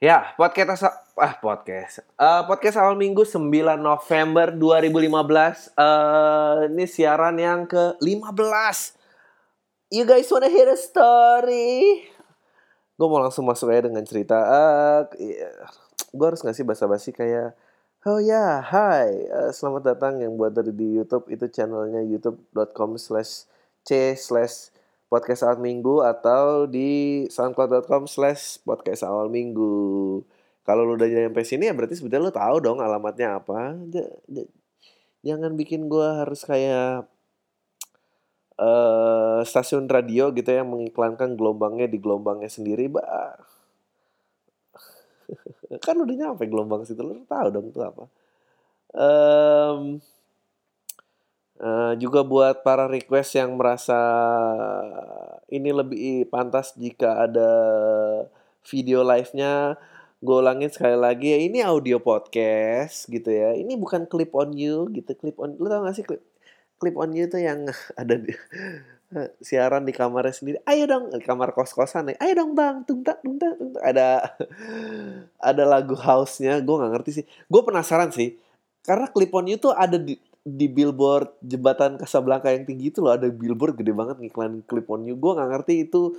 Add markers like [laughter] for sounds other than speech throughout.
Ya, podcast ah podcast. Uh, podcast awal minggu 9 November 2015. Uh, ini siaran yang ke-15. You guys wanna hear a story? Gue mau langsung masuk aja dengan cerita. Uh, yeah. Gue harus ngasih basa-basi kayak Oh ya, hai. Uh, selamat datang yang buat dari di YouTube itu channelnya youtube.com slash c slash podcast awal minggu atau di soundcloud.com slash podcast awal minggu. Kalau lu udah nyampe sini ya berarti sebetulnya lu tahu dong alamatnya apa. Jangan bikin gua harus kayak uh, stasiun radio gitu yang mengiklankan gelombangnya di gelombangnya sendiri, bah. [laughs] kan udah nyampe gelombang situ, lu tahu dong itu apa. Um, Uh, juga buat para request yang merasa ini lebih pantas jika ada video live-nya gue ulangin sekali lagi ya ini audio podcast gitu ya. Ini bukan clip on you gitu clip on lu tau gak sih clip clip on you tuh yang [laughs] ada di [laughs] siaran di kamarnya sendiri. Ayo dong kamar kos kosan nih. Ayo dong bang. Tungtak tungtak tungtak ada [laughs] ada lagu house-nya. Gue nggak ngerti sih. Gue penasaran sih karena clip on you tuh ada di di billboard jembatan Casablanca yang tinggi itu loh ada billboard gede banget ngiklan clip on you. Gue nggak ngerti itu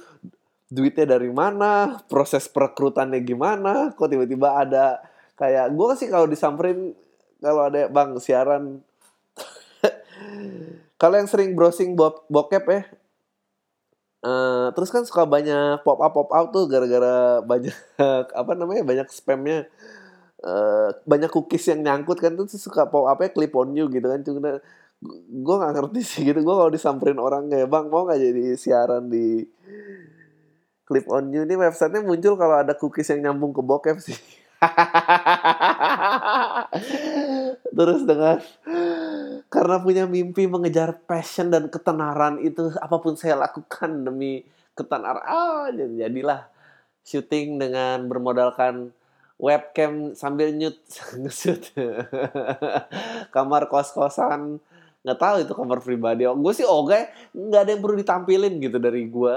duitnya dari mana proses perekrutannya gimana kok tiba-tiba ada kayak gue sih kalau disamperin kalau ada bang siaran [laughs] kalau yang sering browsing bo bokep ya Uh, terus kan suka banyak pop up pop out tuh gara-gara banyak [laughs] apa namanya banyak spamnya uh, banyak cookies yang nyangkut kan tuh suka pop ya clip on you gitu kan. Cuma gue gak ngerti [laughs] sih gitu. Gue kalau disamperin orang kayak bang mau gak jadi siaran di clip on you? Ini websitenya muncul kalau ada cookies yang nyambung ke bokep sih. [laughs] Terus dengan karena punya mimpi mengejar passion dan ketenaran itu apa pun saya lakukan demi ketenaran. Ah jadilah syuting dengan bermodalkan webcam sambil nyut [laughs] ngesut kamar kos kosan nggak tahu itu kamar pribadi. Oh, gue sih oke okay. nggak ada yang perlu ditampilin gitu dari gue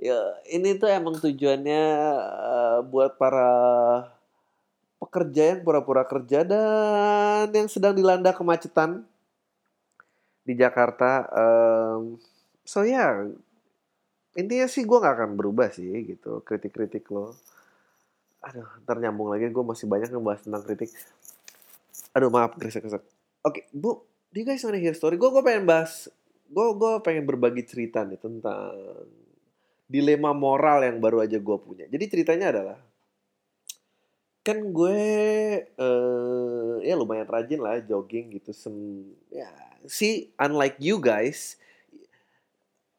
ya ini tuh emang tujuannya uh, buat para pekerja yang pura-pura kerja dan yang sedang dilanda kemacetan di Jakarta um, so ya yeah, intinya sih gue nggak akan berubah sih gitu kritik-kritik lo aduh ntar nyambung lagi gue masih banyak yang bahas tentang kritik. Aduh maaf kresek kresek oke bu do you guys wanna hear story? Gue gue pengen bahas gue gue pengen berbagi cerita nih tentang dilema moral yang baru aja gue punya. Jadi ceritanya adalah kan gue uh, ya lumayan rajin lah jogging gitu sem ya si unlike you guys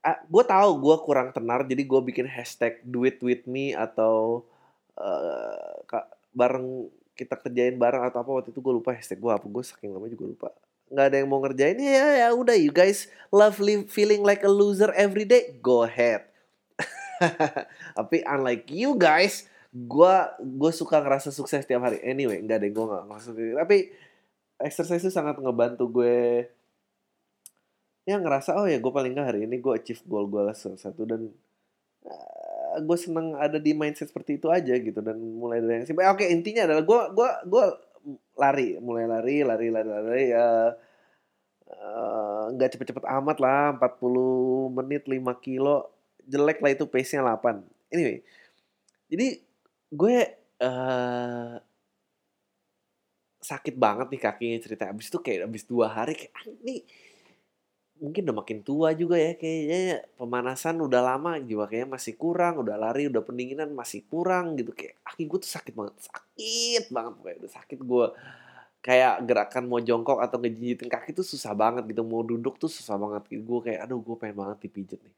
uh, gue tahu gue kurang tenar jadi gue bikin hashtag do it with me atau uh, kak bareng kita kerjain bareng atau apa waktu itu gue lupa hashtag gue apa gue saking lama juga lupa. Nggak ada yang mau ngerjain ya ya udah you guys love live, feeling like a loser every day go ahead. [laughs] Tapi unlike you guys gue gue suka ngerasa sukses tiap hari. Anyway nggak ada gue nggak ngerasa tapi exercise itu sangat ngebantu gue ya ngerasa oh ya gue paling nggak hari ini gue achieve goal gue satu dan gue seneng ada di mindset seperti itu aja gitu dan mulai dari yang simpel. Oke intinya adalah gue gue gue lari, mulai lari, lari, lari, lari ya. Nggak uh, cepet-cepet amat lah 40 menit 5 kilo jelek lah itu pace nya 8 anyway jadi gue uh, sakit banget nih kakinya cerita abis itu kayak abis dua hari kayak ah, mungkin udah makin tua juga ya kayaknya pemanasan udah lama juga kayaknya masih kurang udah lari udah pendinginan masih kurang gitu. Kayak kaki gue tuh sakit banget sakit banget kayak udah sakit gue kayak gerakan mau jongkok atau ngejinjitin kaki tuh susah banget gitu mau duduk tuh susah banget. Gitu gue kayak aduh gue pengen banget dipijet nih.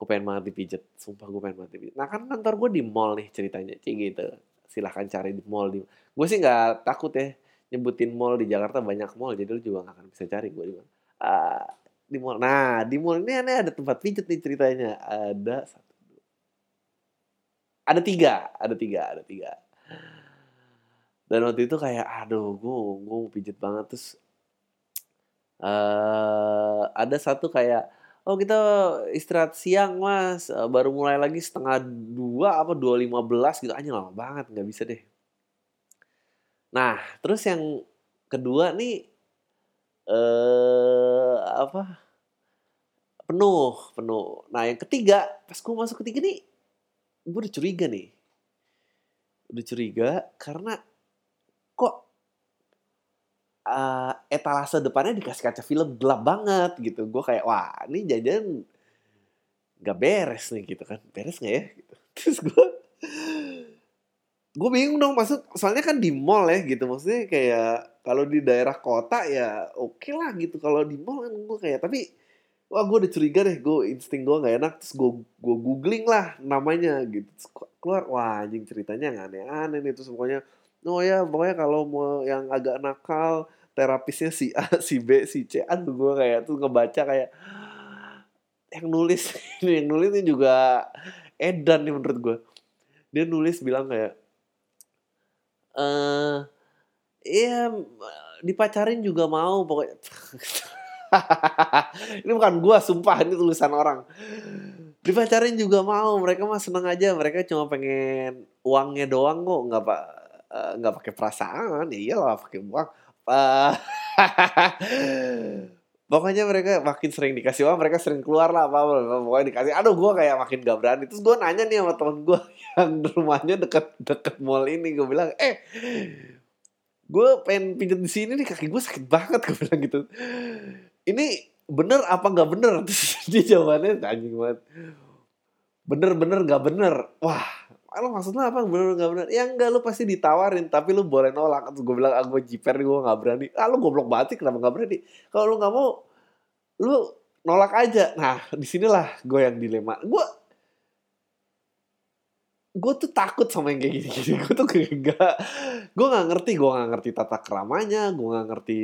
Gue pengen banget dipijet sumpah gue pengen banget dipijet nah kan kantor gue di mall nih ceritanya cing gitu. Silahkan cari di mall di gue sih nggak takut ya nyebutin mall di Jakarta banyak mall jadi lu juga gak akan bisa cari gue di mana uh, di mall. Nah, di mall ini aneh ada tempat pijet nih ceritanya. Ada satu. Ada tiga, ada tiga, ada tiga. Dan waktu itu kayak, aduh, gue gue pijet banget terus. Uh, ada satu kayak oh kita istirahat siang mas Eh, baru mulai lagi setengah dua apa dua lima belas gitu aja lama banget nggak bisa deh nah terus yang kedua nih eh apa? Penuh penuh. Nah yang ketiga pas gue masuk ketiga nih gue udah curiga nih. Udah curiga karena kok eh, etalase depannya dikasih kaca film gelap banget gitu. Gue kayak wah ini jajan nggak beres nih gitu kan. Beres nggak ya? Gitu. [laughs] terus gue gue bingung dong masuk soalnya kan di mall ya gitu. Maksudnya kayak kalau di daerah kota ya oke lah gitu. Kalau di mall kan gue kayak tapi wah gue udah curiga deh gue insting gue nggak enak terus gue gue googling lah namanya gitu. Terus keluar wah anjing ceritanya yang aneh-aneh terus pokoknya oh ya pokoknya kalau mau yang agak nakal terapisnya si A [laughs] si B si C aduh gue kayak tuh ngebaca kayak yang nulis [laughs] ini yang nulis ini juga edan nih menurut gue dia nulis bilang kayak eh iya dipacarin juga mau pokoknya. [laughs] Ini bukan gua sumpah ini tulisan orang. Dipacarin juga mau mereka mah seneng aja mereka cuma pengen uangnya doang kok nggak pak eh, nggak pakai perasaan ya iyalah pakai uang. [laughs] Eh, pokoknya mereka makin sering dikasih uang mereka sering keluar lah apa apa pokoknya dikasih. Aduh gua kayak makin gak berani. Terus gua nanya nih sama temen gua [laughs] yang rumahnya deket deket mall ini. Gue bilang eh gue pengen pijet di sini nih kaki gue sakit banget. [laughs] Gue bilang gitu. Ini bener apa nggak bener? [laughs] Terus dia jawabannya anjing banget. Bener bener nggak bener. Wah lo maksudnya apa? Bener nggak bener. Ya enggak lu pasti ditawarin tapi lu boleh nolak. Terus gue bilang ah gue jiper gue nggak berani. Ah lu goblok banget sih kenapa nggak berani? Kalau lu nggak mau lu nolak aja. Nah di sinilah gue yang dilema. Gue gue tuh takut sama yang kayak gini-gini. [laughs] Gue tuh kayak gak gue nggak ngerti. Gue nggak ngerti tata keramanya gue nggak ngerti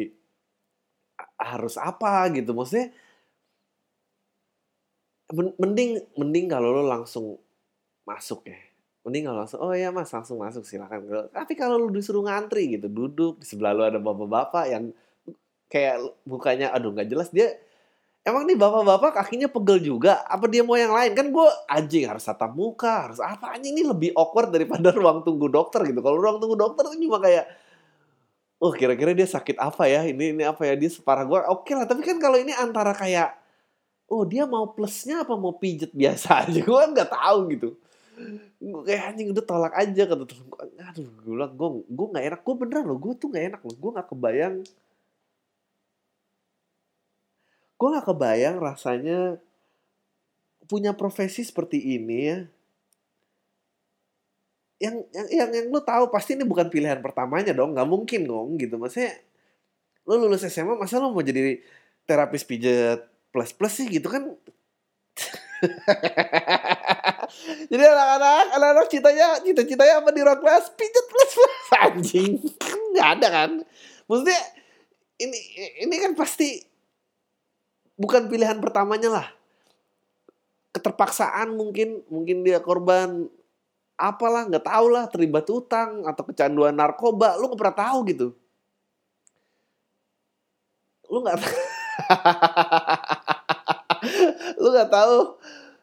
harus apa gitu. Maksudnya men- mending mending kalau lo langsung masuk ya mending kalau langsung oh ya mas langsung masuk silakan. Tapi kalau lu disuruh ngantri gitu duduk di sebelah lu ada bapak-bapak yang kayak mukanya aduh nggak jelas dia emang nih bapak-bapak kakinya pegel juga? Apa dia mau yang lain? Kan gue anjing harus tatap muka harus apa? Anjing ini lebih awkward daripada [laughs] ruang tunggu dokter gitu. Kalau ruang tunggu dokter itu cuma kayak oh kira-kira dia sakit apa ya? Ini ini apa ya? Dia separah gue oke lah tapi kan kalau ini antara kayak oh dia mau plusnya apa mau pijet biasa [laughs] aja? Gue nggak tahu gitu gue kayak anjing udah tolak aja kata temen gue aduh gue bilang gue gue nggak enak. Gue beneran loh gue tuh nggak enak loh. Gue nggak kebayang. Gue nggak kebayang rasanya punya profesi seperti ini ya. Yang yang yang, yang lu tahu pasti ini bukan pilihan pertamanya dong. Nggak mungkin dong gitu. Maksudnya lu lulus SMA masa lu mau jadi terapis pijat plus plus sih gitu kan [laughs] [laughs] jadi anak-anak anak-anak citanya cita-citanya apa di rock class? Pijat plus plus [laughs] anjing. Nggak ada kan? Maksudnya ini ini kan pasti bukan pilihan pertamanya lah. Keterpaksaan mungkin mungkin dia korban apalah nggak tahu lah terlibat utang atau kecanduan narkoba. Lu nggak pernah tahu gitu. Lu nggak [laughs] lu nggak tahu.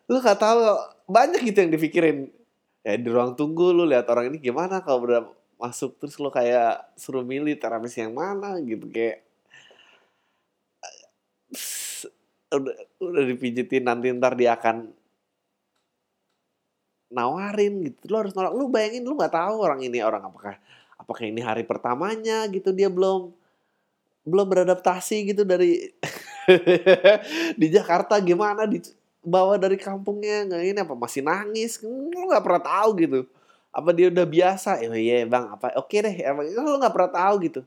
Lu nggak tahu. Banyak gitu yang dipikirin. Ya di ruang tunggu lu lihat orang ini gimana kalau udah masuk. Terus lu kayak suruh milih terapis yang mana gitu kayak udah udah dipijitin nanti ntar dia akan nawarin gitu. Lu harus nolak. Lu bayangin lu nggak tahu orang ini orang apakah apakah ini hari pertamanya gitu dia belum belum beradaptasi gitu dari [laughs] di Jakarta gimana? Dibawa dari kampungnya nggak ini apa masih nangis? Lu nggak pernah tahu gitu. Apa dia udah biasa? Ya iya bang apa? Oke deh emang lu nggak pernah tahu gitu.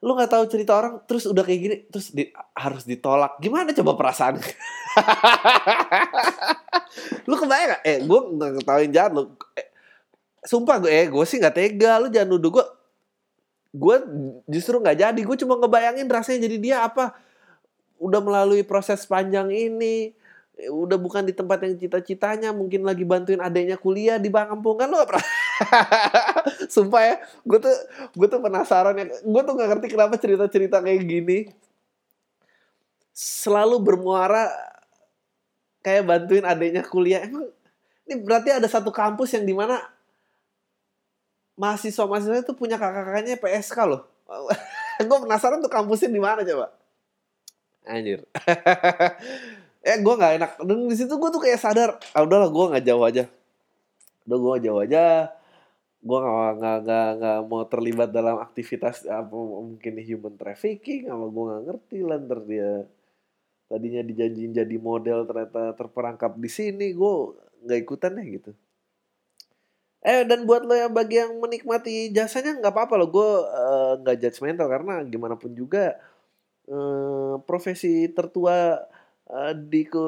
Lu nggak tahu cerita orang terus udah kayak gini terus di, harus ditolak. Gimana coba perasaan? [laughs] Lu kebayang gak? eh gue nggak ketahuin jahat lu. Eh, sumpah gue eh gue sih nggak tega. Lu jangan nuduh gue gue justru nggak jadi. Gue cuma ngebayangin rasanya jadi dia apa udah melalui proses panjang ini udah bukan di tempat yang cita-citanya mungkin lagi bantuin adiknya kuliah di kampung kan lo pernah [laughs] sumpah ya gue tuh gue tuh penasaran ya gue tuh nggak ngerti kenapa cerita-cerita kayak gini selalu bermuara kayak bantuin adiknya kuliah. Emang ini berarti ada satu kampus yang di mana mahasiswa-mahasiswa itu punya kakak-kakaknya PSK loh. [laughs] gue penasaran tuh kampusnya di mana coba. Anjir. [laughs] eh gue nggak enak. Dan di situ gue tuh kayak sadar, ah udahlah gue nggak jauh aja. Udah gue jauh aja. Gue nggak nggak nggak nggak mau terlibat dalam aktivitas apa mungkin human trafficking, apa gue nggak ngerti lah ntar dia tadinya dijanjiin jadi model ternyata terperangkap di sini gue nggak ikutan ya gitu Eh dan buat lo yang bagi yang menikmati jasanya nggak apa-apa lo gue uh, nggak judgmental karena gimana pun juga uh, profesi tertua uh, di ke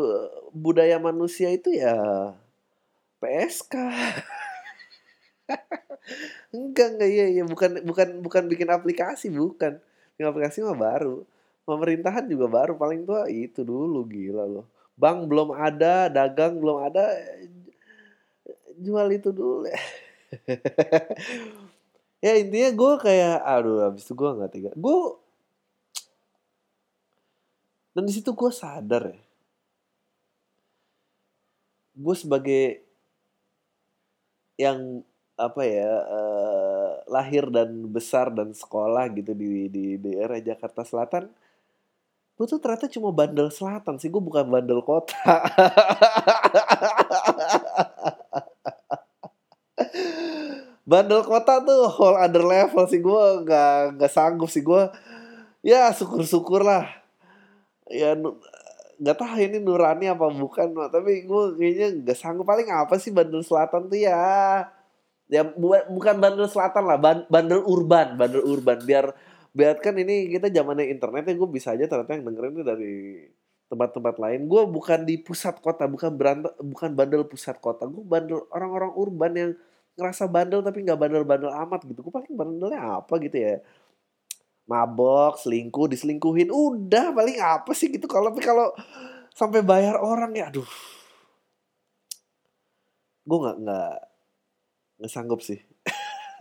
budaya manusia itu ya PSK. [laughs] enggak enggak iya iya bukan bukan bukan bikin aplikasi bukan. Bikin aplikasi mah baru. Pemerintahan juga baru paling tua itu dulu gila loh. Bank belum ada dagang belum ada jual itu dulu. [laughs] Ya intinya gue kayak aduh abis itu gue nggak tega. Gue dan di situ gue sadar ya. Gue sebagai yang apa ya uh, lahir dan besar dan sekolah gitu di di daerah Jakarta Selatan gue tuh ternyata cuma bandel selatan sih. Gue bukan bandel kota. [laughs] Bandel kota tuh whole other level sih. Gue nggak nggak sanggup sih. Gue ya syukur syukur lah ya nggak tahu ini nurani apa bukan tapi gue kayaknya nggak sanggup. Paling apa sih bandel selatan tuh ya? Ya bukan bandel selatan lah bandel urban bandel urban. Biar biar kan ini kita zamannya internet ya gue bisa aja ternyata yang dengerin itu dari tempat-tempat lain. Gue bukan di pusat kota bukan berant bukan bandel pusat kota. Gue bandel orang-orang urban yang ngerasa bandel tapi nggak bandel-bandel amat gitu. Gue paling bandelnya apa gitu ya? Mabok, selingkuh, diselingkuhin, udah paling apa sih gitu. Kalau kalau sampai bayar orang ya, aduh, gue nggak nggak nggak sanggup sih.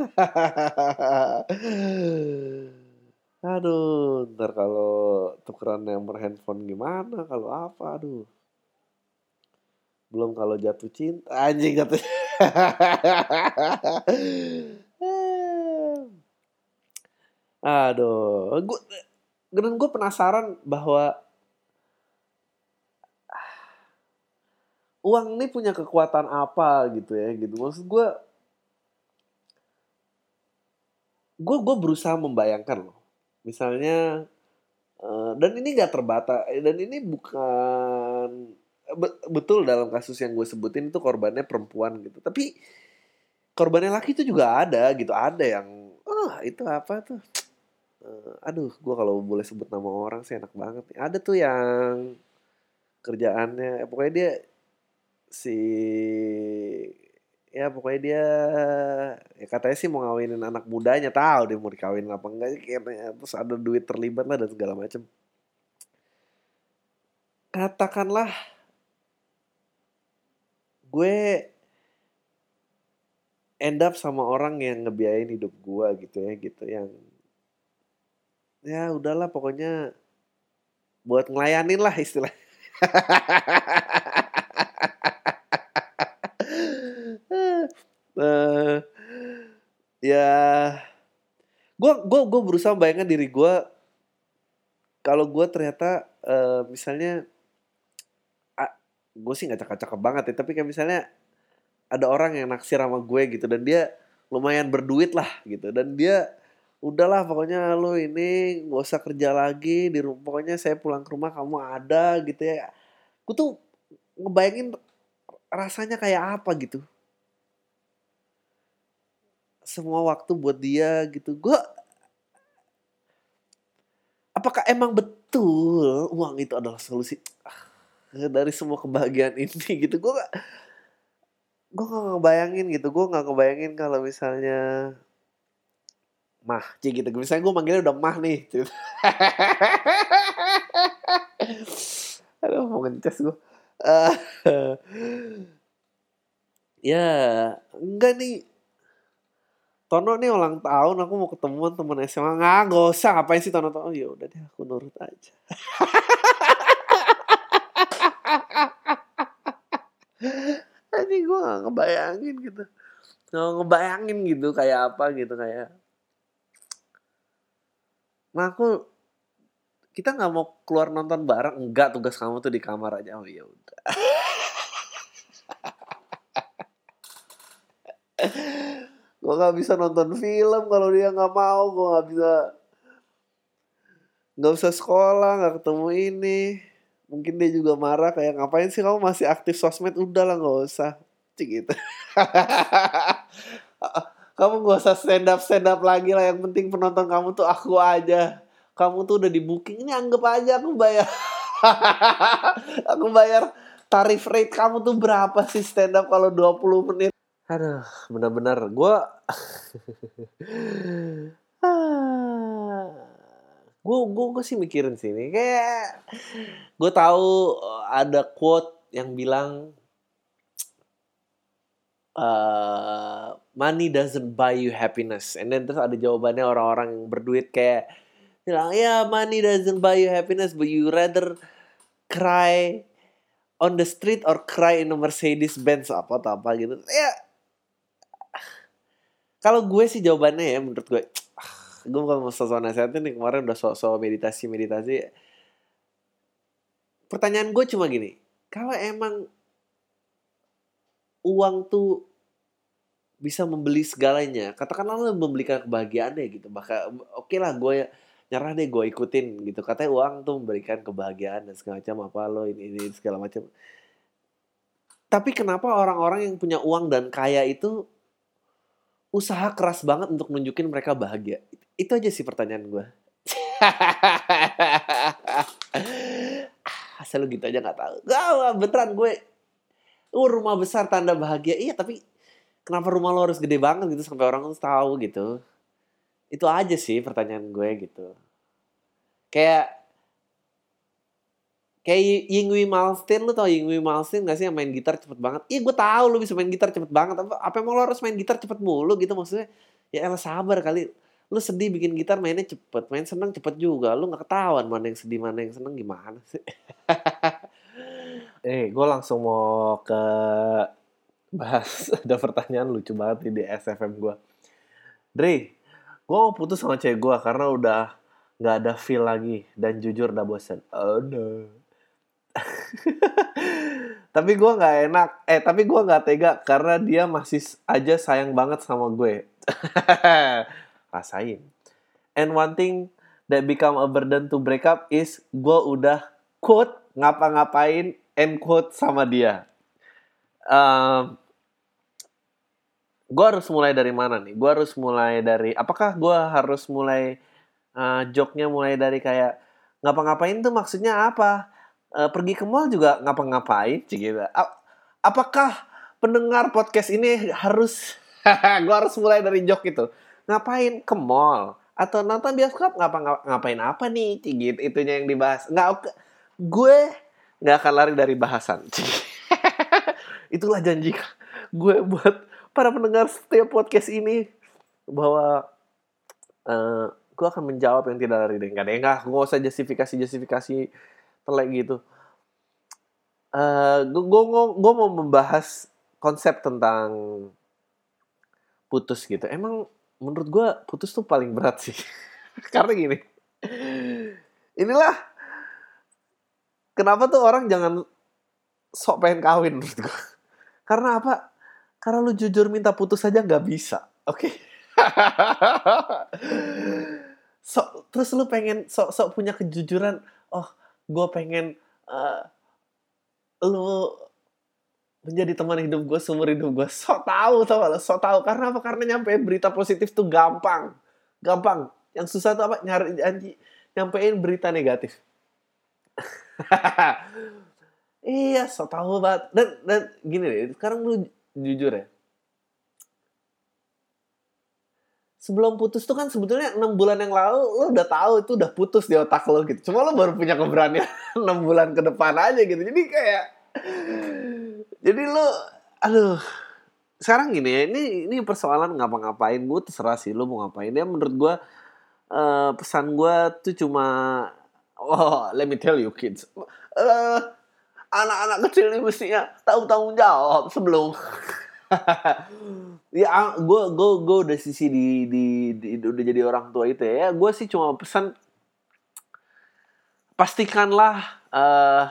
[laughs] aduh, ntar kalau tukeran nomor handphone gimana? Kalau apa? Aduh belum kalau jatuh cinta anjing kata [laughs] aduh gue gue penasaran bahwa uang ini punya kekuatan apa gitu ya gitu. Maksud gue gue gue berusaha membayangkan loh. Misalnya uh, dan ini gak terbatas dan ini bukan betul dalam kasus yang gue sebutin itu korbannya perempuan gitu. Tapi korbannya laki itu juga ada gitu ada yang oh itu apa tuh uh, aduh gue kalau boleh sebut nama orang sih enak banget nih. Ada tuh yang kerjaannya pokoknya dia si ya pokoknya dia ya katanya sih mau ngawinin anak mudanya tahu dia mau dikawinin apa enggak kayaknya. Terus ada duit terlibat lah dan segala macam katakanlah gue end up sama orang yang ngebiayain hidup gue gitu ya gitu. Yang ya udahlah pokoknya buat ngelayanin lah istilah uh, [laughs] ya gue gue gue berusaha bayangkan diri gue kalau gue ternyata uh, misalnya gue sih nggak cakep-cakep banget ya tapi kayak misalnya ada orang yang naksir sama gue gitu dan dia lumayan berduit lah gitu dan dia udahlah pokoknya lo ini gak usah kerja lagi di rumah pokoknya saya pulang ke rumah kamu ada gitu ya. Gue tuh ngebayangin rasanya kayak apa gitu. Semua waktu buat dia gitu. Gue apakah emang betul uang itu adalah solusi? Ah dari semua kebahagiaan ini [laughs] gitu. Gue gak gue gak ngebayangin gitu. Gue gak ngebayangin kalau misalnya mah Ci gitu. Misalnya gue manggilnya udah mah nih [laughs] aduh mau ngecas gue uh, ya enggak nih. Tono nih ulang tahun aku mau ketemuan temen SMA nggak gak usah. Ngapain sih Tono? Tono oh, ya udah deh aku nurut aja. Ini gue gak ngebayangin gitu. Gak ngebayangin gitu kayak apa gitu kayak Nah aku kita nggak mau keluar nonton bareng. Enggak tugas kamu tuh di kamar aja. Oh ya udah. [laughs] Gue nggak bisa nonton film kalau dia nggak mau. Gue nggak bisa nggak usah sekolah nggak ketemu ini. Mungkin dia juga marah kayak ngapain sih kamu masih aktif sosmed? Udah lah nggak usah. Cik gitu [laughs] kamu gak usah stand up stand up lagi lah. Yang penting penonton kamu tuh aku aja. Kamu tuh udah di booking ini anggap aja aku bayar. [laughs] Aku bayar tarif rate kamu tuh berapa sih stand up kalau 20 menit? Aduh benar-benar. Gue gue gue sih mikirin sih ini kayak gue tahu ada quote yang bilang uh, money doesn't buy you happiness. And then terus ada jawabannya orang-orang berduit kayak bilang ya money doesn't buy you happiness but you rather cry on the street or cry in a Mercedes Benz apa atau apa gitu. Ya kalau gue sih jawabannya ya menurut gue [tsk] gue bukan mau sosok nasihatin nih kemarin udah sosok meditasi meditasi pertanyaan gue cuma gini kalau emang uang tuh bisa membeli segalanya. Katakanlah lo membelikan kebahagiaan ya gitu. Maka oke okay lah gue nyerah deh gue ikutin gitu. Katanya uang tuh memberikan kebahagiaan dan segala macam apa lo ini ini segala macam. Tapi kenapa orang-orang yang punya uang dan kaya itu usaha keras banget untuk nunjukin mereka bahagia? Itu aja sih pertanyaan gue [laughs] asal gitu aja nggak tahu. Gak beneran gue uh, rumah besar tanda bahagia. Iya tapi kenapa rumah lo harus gede banget gitu sampai orang tahu gitu? Itu aja sih pertanyaan gue gitu. Kayak kayak Yingwi Malmsteen lu tau Yingwi Malmsteen gak sih yang main gitar cepet banget? Iya gue tahu lu bisa main gitar cepet banget. Apa apa emang lo harus main gitar cepet mulu gitu? Maksudnya ya elah sabar kali. Lu sedih bikin gitar mainnya cepet main seneng cepet juga. Lu nggak ketahuan mana yang sedih mana yang seneng gimana sih? [laughs] Eh gue langsung mau ke bahas [laughs] ada pertanyaan lucu banget nih di SFM gue Dre gue mau putus sama cewek gue karena udah nggak ada feel lagi dan jujur udah bosan oh no. [laughs] Tapi gue nggak enak. Eh tapi gue nggak tega karena dia masih aja sayang banget sama gue. [laughs] Rasain. And one thing that become a burden to break up is gue udah quote ngapa-ngapain end quote sama dia um, gue harus mulai dari mana nih? Gue harus mulai dari apakah gue harus mulai uh, joknya mulai dari kayak ngapa-ngapain tuh maksudnya apa? Uh, pergi ke mall juga ngapa-ngapain, gitu. Apakah pendengar podcast ini harus [laughs] gue harus mulai dari jok itu? Ngapain ke mall atau nonton bioskop ngapa ngapain apa nih? Gitu itunya yang dibahas. Nggak gue nggak akan lari dari bahasan. [laughs] Itulah janji gue buat para pendengar setiap podcast ini bahwa uh, gue akan menjawab yang tidak dari dengka dengka gue usah justifikasi justifikasi telek gitu. Uh, gue gue mau membahas konsep tentang putus gitu. Emang menurut gue putus tuh paling berat sih. [laughs] Karena gini inilah kenapa tuh orang jangan sok pengen kawin menurut gue karena apa karena lu jujur minta putus saja nggak bisa. Oke. Okay? [laughs] so, terus lu pengen sok-sok punya kejujuran. Oh, gue pengen uh, lu menjadi teman hidup gue seumur hidup gue. Sok tahu tau gak Sok tahu karena apa? Karena nyampe berita positif tuh gampang. Gampang. Yang susah tuh apa? Nyari janji nyampein berita negatif. [laughs] iya, sok tahu banget. Dan, dan gini deh, sekarang lu jujur ya. Sebelum putus tuh kan sebetulnya enam bulan yang lalu lo udah tahu itu udah putus di otak lo gitu. Cuma lo baru punya keberanian [laughs] enam bulan ke depan aja gitu. Jadi kayak jadi lo aduh. Sekarang gini ya ini ini persoalan ngapa-ngapain. Gue terserah sih lo mau ngapain. Ya menurut gue uh, pesan gue tuh cuma oh let me tell you kids. Uh, anak-anak kecil ini mestinya tahu tanggung jawab sebelum. [laughs] Ya gue gue gue udah sisi di, di, di udah jadi orang tua itu ya. Gue sih cuma pesan pastikanlah uh,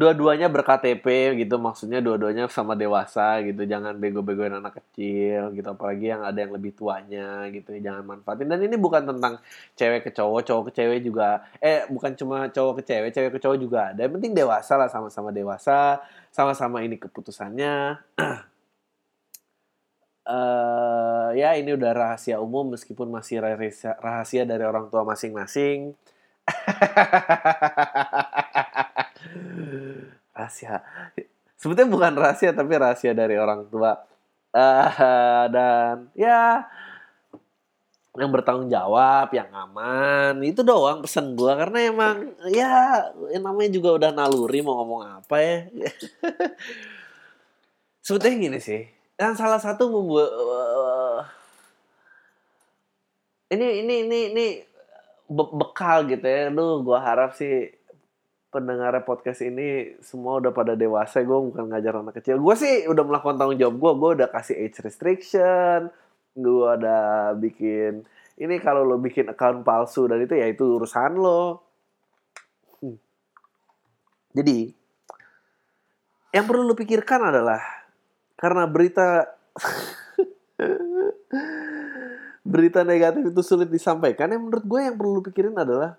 dua-duanya berKTP gitu maksudnya dua-duanya sama dewasa gitu jangan bego-begoin anak kecil gitu apalagi yang ada yang lebih tuanya gitu jangan manfaatin. Dan ini bukan tentang cewek ke cowok cowok ke cewek juga eh bukan cuma cowok ke cewek cewek ke cowok juga ada. Yang penting dewasa lah sama-sama dewasa sama-sama ini keputusannya. Uh, [clears throat] ya ini udah rahasia umum meskipun masih rahasia, rahasia dari orang tua masing-masing [laughs] rahasia sebetulnya bukan rahasia tapi rahasia dari orang tua uh, dan ya yang bertanggung jawab, yang aman, itu doang pesan gua karena emang ya namanya juga udah naluri mau ngomong apa ya. [laughs] Sebetulnya gini sih, yang salah satu membuat ini ini ini ini be bekal gitu ya. Lu gua harap sih pendengar podcast ini semua udah pada dewasa gue bukan ngajar anak kecil gue sih udah melakukan tanggung jawab gue gue udah kasih age restriction gue udah bikin ini kalau lo bikin account palsu dan itu ya itu urusan lo hmm. jadi yang perlu lo pikirkan adalah karena berita [laughs] berita negatif itu sulit disampaikan yang menurut gue yang perlu lo pikirin adalah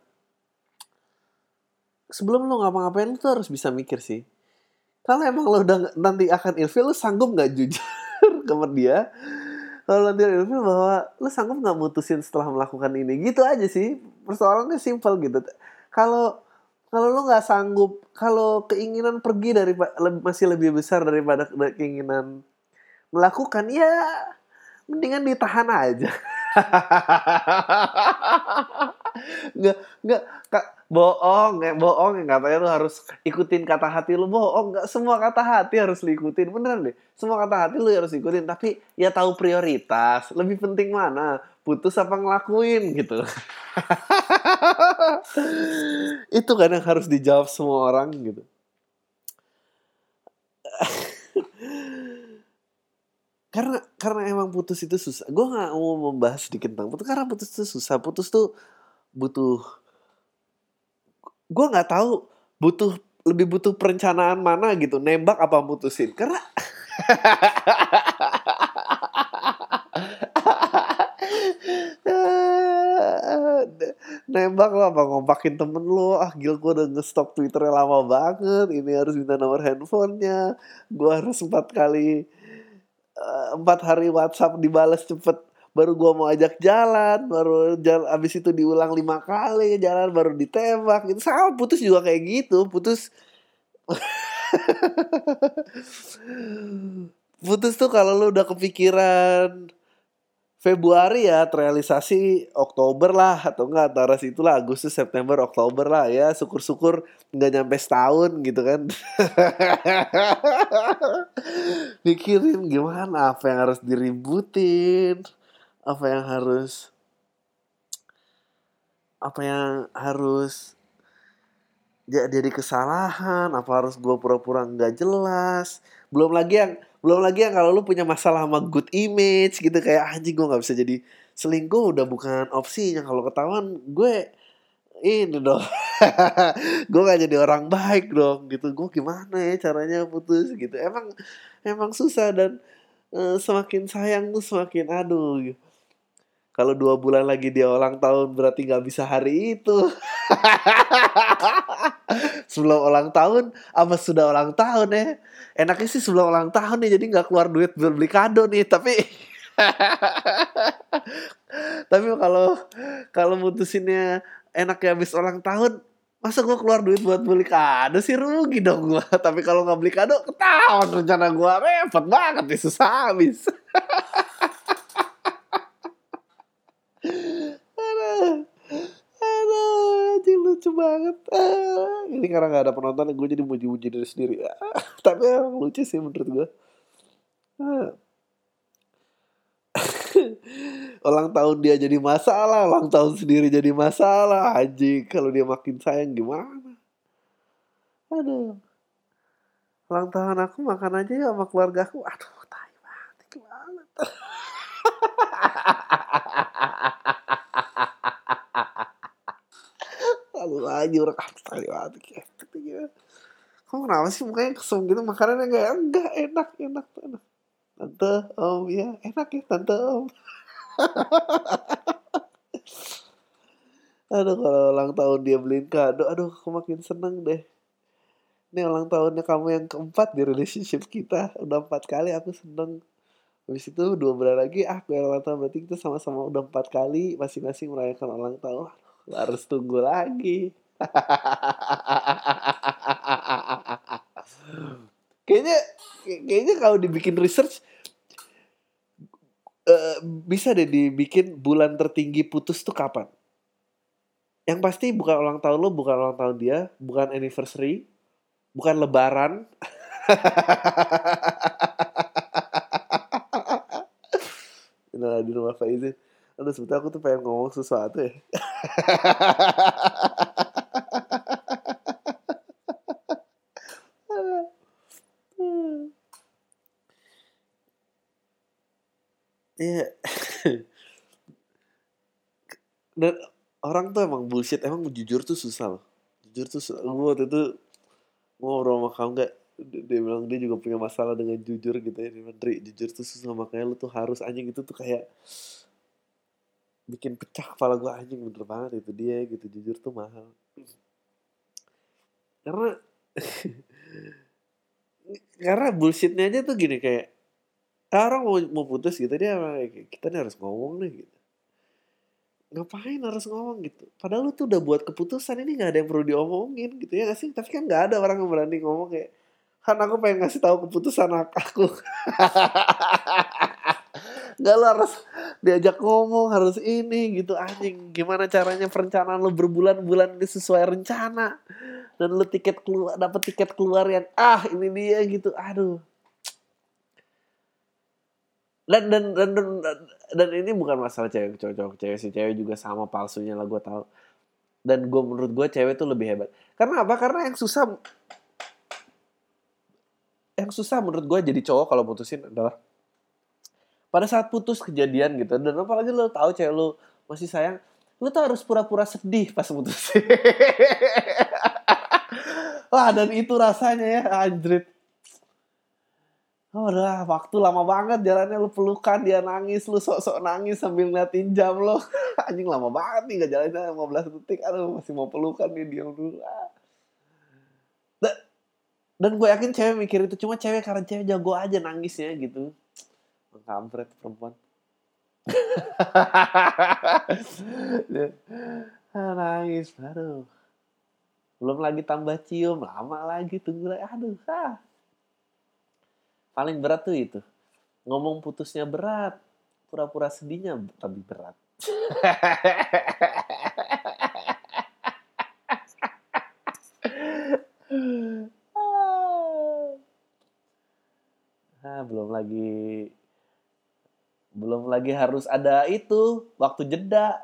sebelum lo ngapa-ngapain lo tuh harus bisa mikir sih. Kalau emang lo udah nanti akan ilfil lo sanggup nggak jujur [laughs] ke dia? Kalau nanti ilfil bahwa lo sanggup nggak mutusin setelah melakukan ini? Gitu aja sih. Persoalannya simpel gitu. Kalau kalau lo nggak sanggup kalau keinginan pergi dari masih lebih besar daripada keinginan melakukan ya mendingan ditahan aja. [laughs] Nggak nggak bohong ya bohong yang katanya lu harus ikutin kata hati lu. Bohong nggak semua kata hati harus diikutin. Beneran deh semua kata hati lu harus ikutin tapi ya tahu prioritas lebih penting mana? Putus apa ngelakuin gitu. [laughs] Itu kan yang harus dijawab semua orang gitu. [laughs] Karena karena emang putus itu susah. Gue nggak mau membahas sedikit tentang putus. Karena putus itu susah. Putus tuh butuh gue nggak tahu butuh lebih butuh perencanaan mana gitu nembak apa mutusin. Karena nembak lo apa ngompakin temen lo. Ah gil gue udah ngestok twitternya lama banget. Ini harus minta nomor handphonenya. Gue harus empat kali eh, empat hari WhatsApp dibalas cepet baru gua mau ajak jalan baru jalan abis itu diulang lima kali jalan baru ditembak itu sama putus juga kayak gitu putus. [laughs] Putus tuh kalau lu udah kepikiran Februari ya terrealisasi Oktober lah atau enggak antara situ lah Agustus September Oktober lah ya. Syukur-syukur nggak nyampe setahun gitu kan. [laughs] Mikirin gimana apa yang harus diributin apa yang harus apa yang harus jadi kesalahan apa harus gue pura-pura nggak jelas. Belum lagi yang belum lagi yang kalau lu punya masalah sama good image gitu kayak anjing gue nggak bisa jadi selingkuh. Udah bukan opsinya kalau ketahuan gue ini dong. [laughs] Gue gak jadi orang baik dong gitu. Gue gimana ya caranya putus gitu. Emang emang susah dan uh, semakin sayang tuh semakin aduh gitu kalau dua bulan lagi dia ulang tahun berarti nggak bisa hari itu. [laughs] sebelum ulang tahun, apa sudah ulang tahun ya? Enaknya sih sebelum ulang tahun nih, jadi nggak keluar duit buat beli kado nih. Tapi, [laughs] tapi kalau kalau mutusinnya enaknya habis ulang tahun, masa gue keluar duit buat beli kado sih rugi dong gue. [laughs] Tapi kalau nggak beli kado, ketahuan rencana gue repot banget nih susah habis. Lucu banget. Ah, ini karena gak ada penonton gue jadi muji-muji diri sendiri. Ah, tapi emang lucu sih menurut gue. Ah. [laughs] ulang tahun dia jadi masalah ulang tahun sendiri jadi masalah aja kalau dia makin sayang gimana? Aduh. Ulang tahun aku makan aja ya sama keluarga aku. Aduh tai banget gimana [laughs] lalu lagi orang ah tai banget gitu kamu kenapa sih mukanya kesem gitu? Makanannya kayak enggak enak enak enak. Tante om ya enak ya tante om. [laughs] Aduh kalau ulang tahun dia beliin kado aduh aku makin seneng deh. Ini ulang tahunnya kamu yang keempat di relationship kita. Udah empat kali aku seneng. Habis itu dua bulan lagi ah gue ulang tahun berarti kita sama-sama udah empat kali masing-masing merayakan ulang tahun harus tunggu lagi. [laughs] Kayaknya kayaknya kalau dibikin research uh, bisa deh dibikin bulan tertinggi putus tuh kapan? Yang pasti bukan ulang tahun lo bukan ulang tahun dia bukan anniversary bukan lebaran. [laughs] Nah di rumah Faizin Aduh sebetulnya aku tuh pengen ngomong sesuatu ya Iya. Dan orang tuh emang bullshit, emang jujur tuh susah loh. Jujur tuh susah. Gue waktu itu ngobrol sama kamu gak, dia bilang dia juga punya masalah dengan jujur gitu ya. Dia bilang, jujur tuh susah, makanya lu tuh harus anjing itu tuh kayak bikin pecah kepala gue anjing bener banget itu dia gitu. Jujur tuh mahal. Karena [laughs] karena bullshitnya aja tuh gini kayak ah, orang mau mau putus gitu dia kita nih harus ngomong nih gitu. Ngapain harus ngomong gitu? Padahal lu tuh udah buat keputusan ini nggak ada yang perlu diomongin gitu ya gak sih? Tapi kan nggak ada orang yang berani ngomong kayak kan aku pengen ngasih tahu keputusan aku [laughs] nggak lo harus diajak ngomong harus ini gitu. Anjing gimana caranya perencanaan lo berbulan-bulan ini sesuai rencana? Dan lo tiket keluar dapat tiket keluar yang ah ini dia gitu. Aduh. Dan dan dan dan, dan ini bukan masalah cewek cowok cewek si cewek juga sama palsunya lah gue tahu. Dan gue menurut gue cewek itu lebih hebat. Karena apa? Karena yang susah yang susah menurut gue jadi cowok kalau putusin adalah pada saat putus kejadian gitu dan apalagi lo tahu cewek lo masih sayang lo tuh harus pura-pura sedih pas putus. [laughs] Wah dan itu rasanya ya anjrit. Oh, udah waktu lama banget jalannya lu pelukan dia nangis lu sok-sok nangis sambil ngeliatin jam lo [laughs] anjing lama banget nih gak jalannya 15 detik. Aduh masih mau pelukan nih diam dulu. Dan gue yakin cewek mikir itu cuma cewek karena cewek jago aja nangisnya gitu kampret perempuan. [laughs] Nangis aduh. Belum lagi tambah cium lama lagi tunggu lagi aduh ah. paling berat tuh itu. Ngomong putusnya berat pura-pura sedihnya lebih berat. [laughs] Ah, belum lagi belum lagi harus ada itu waktu jeda.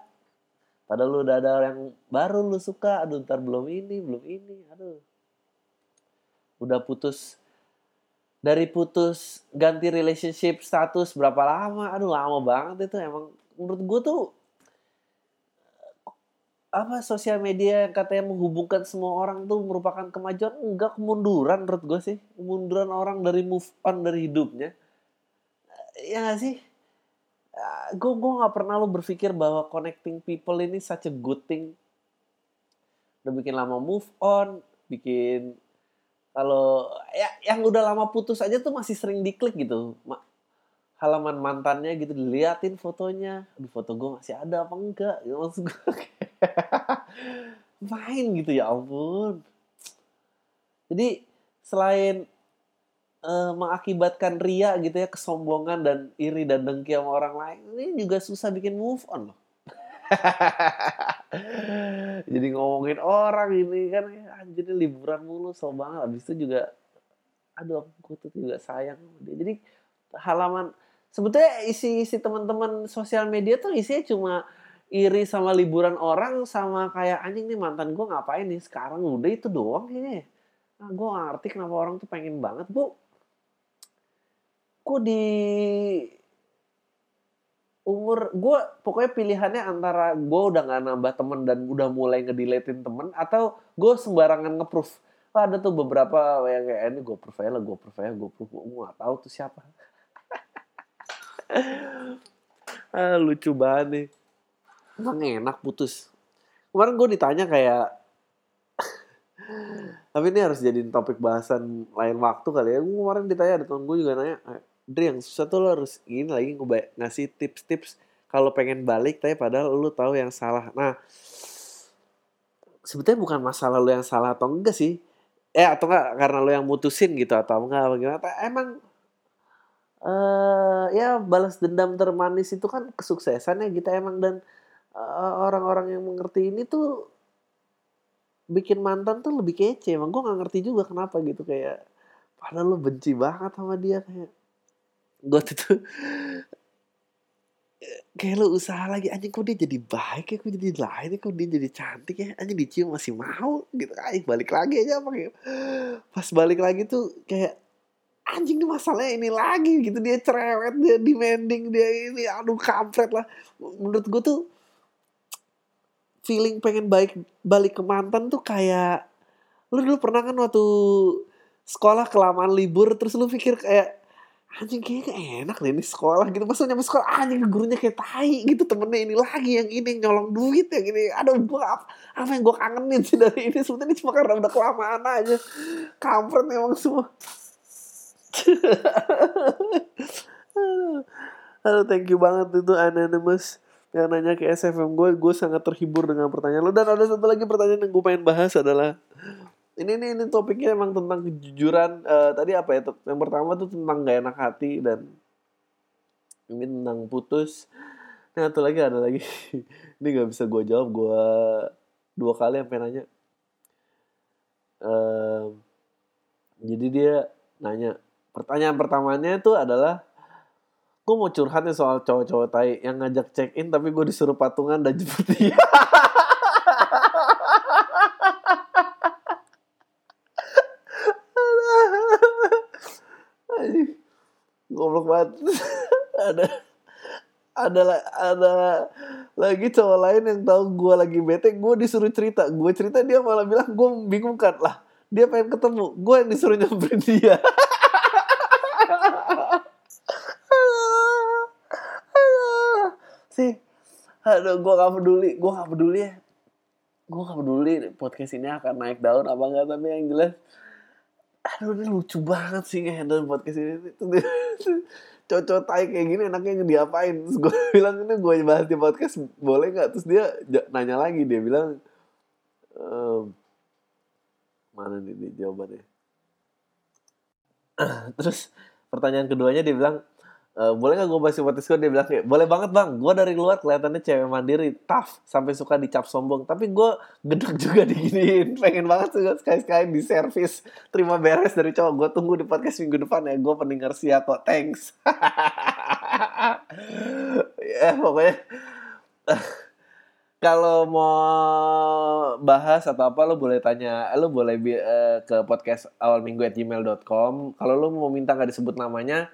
Padahal lu udah ada yang baru lu suka. Aduh ntar belum ini belum ini. Aduh. Udah putus. Dari putus ganti relationship status berapa lama? Aduh lama banget itu. Emang menurut gue tuh apa sosial media yang katanya menghubungkan semua orang tuh merupakan kemajuan? Enggak kemunduran menurut gue sih. Kemunduran orang dari move on dari hidupnya. Ya gak sih gue gue nggak pernah lo berpikir bahwa connecting people ini such a good thing. Udah bikin lama move on bikin kalau ya yang udah lama putus aja tuh masih sering diklik gitu. Halaman mantannya gitu diliatin fotonya. Aduh foto gue masih ada apa enggak? Ya maksud gue [laughs] main gitu ya ampun. Jadi selain uh, mengakibatkan ria gitu ya kesombongan dan iri dan dengki sama orang lain ini juga susah bikin move on loh. [laughs] Jadi ngomongin orang ini kan anjir liburan mulu so banget. Habis itu juga aduh aku tuh juga sayang jadi halaman sebetulnya isi isi teman-teman sosial media tuh isinya cuma iri sama liburan orang sama kayak anjing nih mantan gue ngapain nih? Sekarang udah itu doang kayaknya ya. Nah, gue ngerti kenapa orang tuh pengen banget. Bu kok di umur gue pokoknya pilihannya antara gue udah gak nambah temen dan udah mulai ngediletin temen atau gue sembarangan ngeproof. Oh, ada tuh beberapa yang kayak ini gue proof aja lah gue proof aja gue proof. Gue gak tahu tuh siapa. [laughs] Ah, lucu banget nih. Emang enak putus. Kemarin gue ditanya kayak [laughs] tapi ini harus jadi topik bahasan lain waktu kali ya? Gue kemarin ditanya ada temen gue juga nanya Dri yang susah tuh lo harus ini lagi ngasih tips-tips kalau pengen balik tapi padahal lo tahu yang salah. Nah, sebetulnya bukan masalah lo yang salah atau enggak sih. Eh atau enggak karena lo yang mutusin gitu atau enggak bagaimana. Emang uh, ya balas dendam termanis itu kan kesuksesannya kita emang dan uh, orang-orang yang mengerti ini tuh bikin mantan tuh lebih kece. Emang gue nggak ngerti juga kenapa gitu kayak padahal lo benci banget sama dia kayak gue tuh kayak lu usaha lagi anjing kok dia jadi baik ya? Kok jadi lain ya? Kok dia jadi cantik ya? Anjing dicium masih mau? Gitu. Anjing balik lagi aja apa kayak pas balik lagi tuh kayak anjing ini masalahnya ini lagi. Gitu dia cerewet dia demanding dia ini aduh kampret lah. Menurut gue tuh feeling pengen baik balik ke mantan tuh kayak lu dulu pernah kan waktu sekolah kelamaan libur terus lu pikir kayak anjing kayaknya enak deh ini sekolah gitu. Maksudnya nyampe sekolah anjing gurunya kayak tai gitu temennya ini lagi yang ini nyolong duit ya gini ada apa, apa yang gue kangenin sih dari ini? Sebetulnya cuma karena udah kelamaan aja. Kampret emang semua. [laughs] Halo, thank you banget itu Anonymous. Yang nanya ke SFM gue. Gue sangat terhibur dengan pertanyaan lo. Dan ada satu lagi pertanyaan yang gue pengen bahas adalah ini ini ini topiknya emang tentang kejujuran uh, tadi apa ya yang pertama tuh tentang gak enak hati dan ini tentang putus. Nah satu lagi ada lagi. [laughs] Ini nggak bisa gue jawab gue dua kali sampai nanya. Uh, jadi dia nanya pertanyaan pertamanya itu adalah gue mau curhat nih soal cowok-cowok tai yang ngajak check in tapi gue disuruh patungan dan jemput dia [laughs] goblok banget. [laughs] Ada ada ada lagi cowok lain yang tahu gue lagi bete gue disuruh cerita. Gue cerita dia malah bilang gue bingung kan lah dia pengen ketemu. Gue yang disuruh nyamperin dia. [laughs] Sih aduh gue gak peduli. Gue gak peduli. Ya gue gak peduli podcast ini akan naik daun apa enggak tapi yang jelas aduh ini lucu banget sih ngehandle podcast ini [laughs] [laughs] cocok tai kayak gini enaknya diapain? Terus gue [laughs] bilang ini gue bahas di podcast boleh nggak? Terus dia nanya lagi dia bilang ehm, mana nih jawabannya? [clears throat] Terus pertanyaan keduanya dia bilang Uh, boleh gak gue bahas podcast gue? Dia bilang kayak, boleh banget bang. Gue dari luar kelihatannya cewek mandiri, tough, sampai suka dicap sombong. Tapi gue gedek juga diginiin. [laughs] Pengen banget sih sekali-sekali di servis. Terima beres dari cowok. Gue tunggu di podcast minggu depan ya. Gue pendengar sia kok. Thanks. [laughs] ya pokoknya. [laughs] kalau mau bahas atau apa lo boleh tanya lo boleh uh, ke podcast awal minggu at gmail.com kalau lo mau minta nggak disebut namanya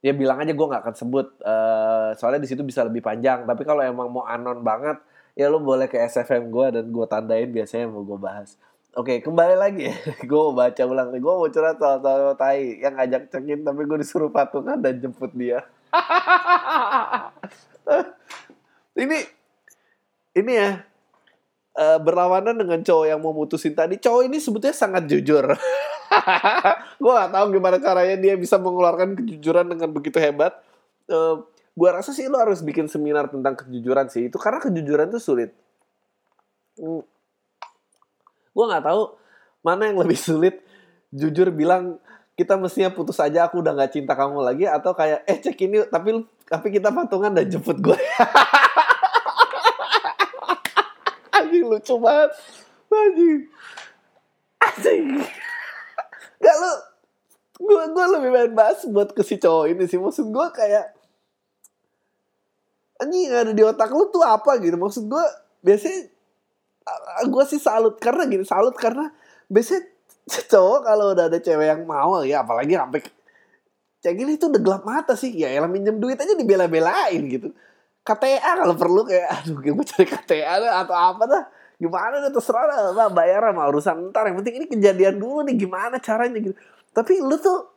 ya bilang aja gue nggak akan sebut uh, soalnya di situ bisa lebih panjang tapi kalau emang mau anon banget ya lo boleh ke SFM gue dan gue tandain biasanya mau gue bahas Oke, kembali lagi. [laughs] gue mau baca ulang. Gue mau curhat soal soal tai yang ngajak cekin tapi gue disuruh patungan dan jemput dia. [laughs] ini ini ya uh, berlawanan dengan cowok yang mau mutusin tadi. Cowok ini sebetulnya sangat jujur. [laughs] [laughs] gue gak tahu gimana caranya dia bisa mengeluarkan kejujuran dengan begitu hebat. Uh, gue rasa sih lo harus bikin seminar tentang kejujuran sih. Itu karena kejujuran itu sulit. Hmm. Gue nggak tahu mana yang lebih sulit. Jujur bilang kita mestinya putus aja aku udah nggak cinta kamu lagi atau kayak eh cek ini tapi tapi kita patungan dan jemput gue. [laughs] anjing lucu banget anjing anjing gak lu gue gue lebih main bahas buat ke si cowok ini sih. Maksud gue kayak anjing ada di otak lu tuh apa? Gitu. Maksud gue biasanya gue sih salut karena gini salut karena biasanya [laughs] cowok kalau udah ada cewek yang mau ya apalagi sampai cek gini itu udah gelap mata sih. Ya elah minjem duit aja dibela-belain gitu. KTA kalau perlu kayak aduh gue cari KTA atau apa dah gimana deh terserah lah. Bayar sama urusan ntar. Yang penting ini kejadian dulu nih gimana caranya gitu. Tapi lu tuh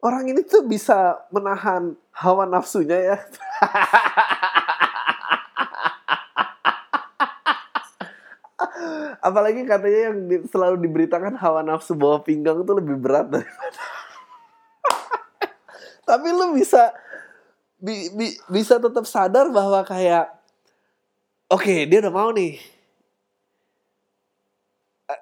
orang ini tuh bisa menahan hawa nafsunya ya. [laughs] Apalagi katanya yang selalu diberitakan hawa nafsu bawah pinggang itu lebih berat daripada [laughs] tapi lu bisa bi, bi, bisa tetap sadar bahwa kayak oke okay, dia udah mau nih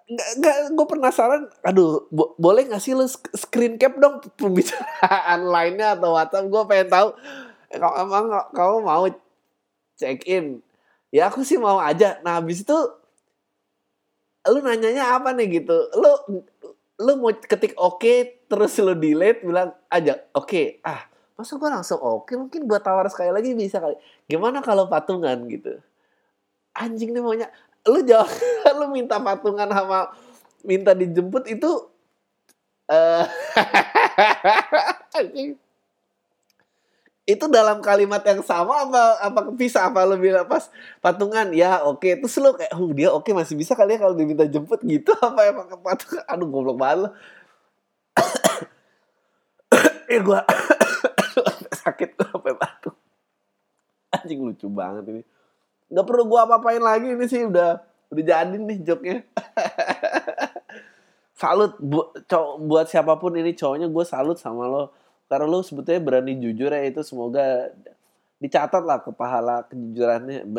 nggak nggak gue penasaran. Aduh bo boleh nggak sih lu screen cap dong [laughs] pembicaraan lainnya atau WhatsApp? Gue pengen tahu. Kalau emang kamu mau check in? Ya aku sih mau aja. Nah habis itu lu nanyanya apa nih gitu? Lu lu mau ketik oke okay, terus lu delete bilang aja oke okay. ah masa gue langsung oke okay, mungkin buat tawar sekali lagi bisa kali. Gimana kalau patungan gitu? Anjing nih maunya lu jawab [laughs] lu minta patungan sama minta dijemput itu [laughs] uh, itu dalam kalimat yang sama apa apa bisa apa lo bilang pas patungan? Ya oke. Okay. terus lo kayak oh dia oke okay, masih bisa kali ya kalau diminta jemput gitu. [laughs] Apa emang patungan? Aduh goblok banget [coughs] eh gua [coughs] sakit gue sampai batuk anjing lucu banget ini nggak perlu gua apa-apain lagi ini sih udah udah jadi nih joknya [laughs] salut bu, buat siapa pun ini cowoknya gue salut sama lo karena lu sebetulnya berani jujur ya itu semoga dicatat lah ke pahala kejujurannya. [laughs]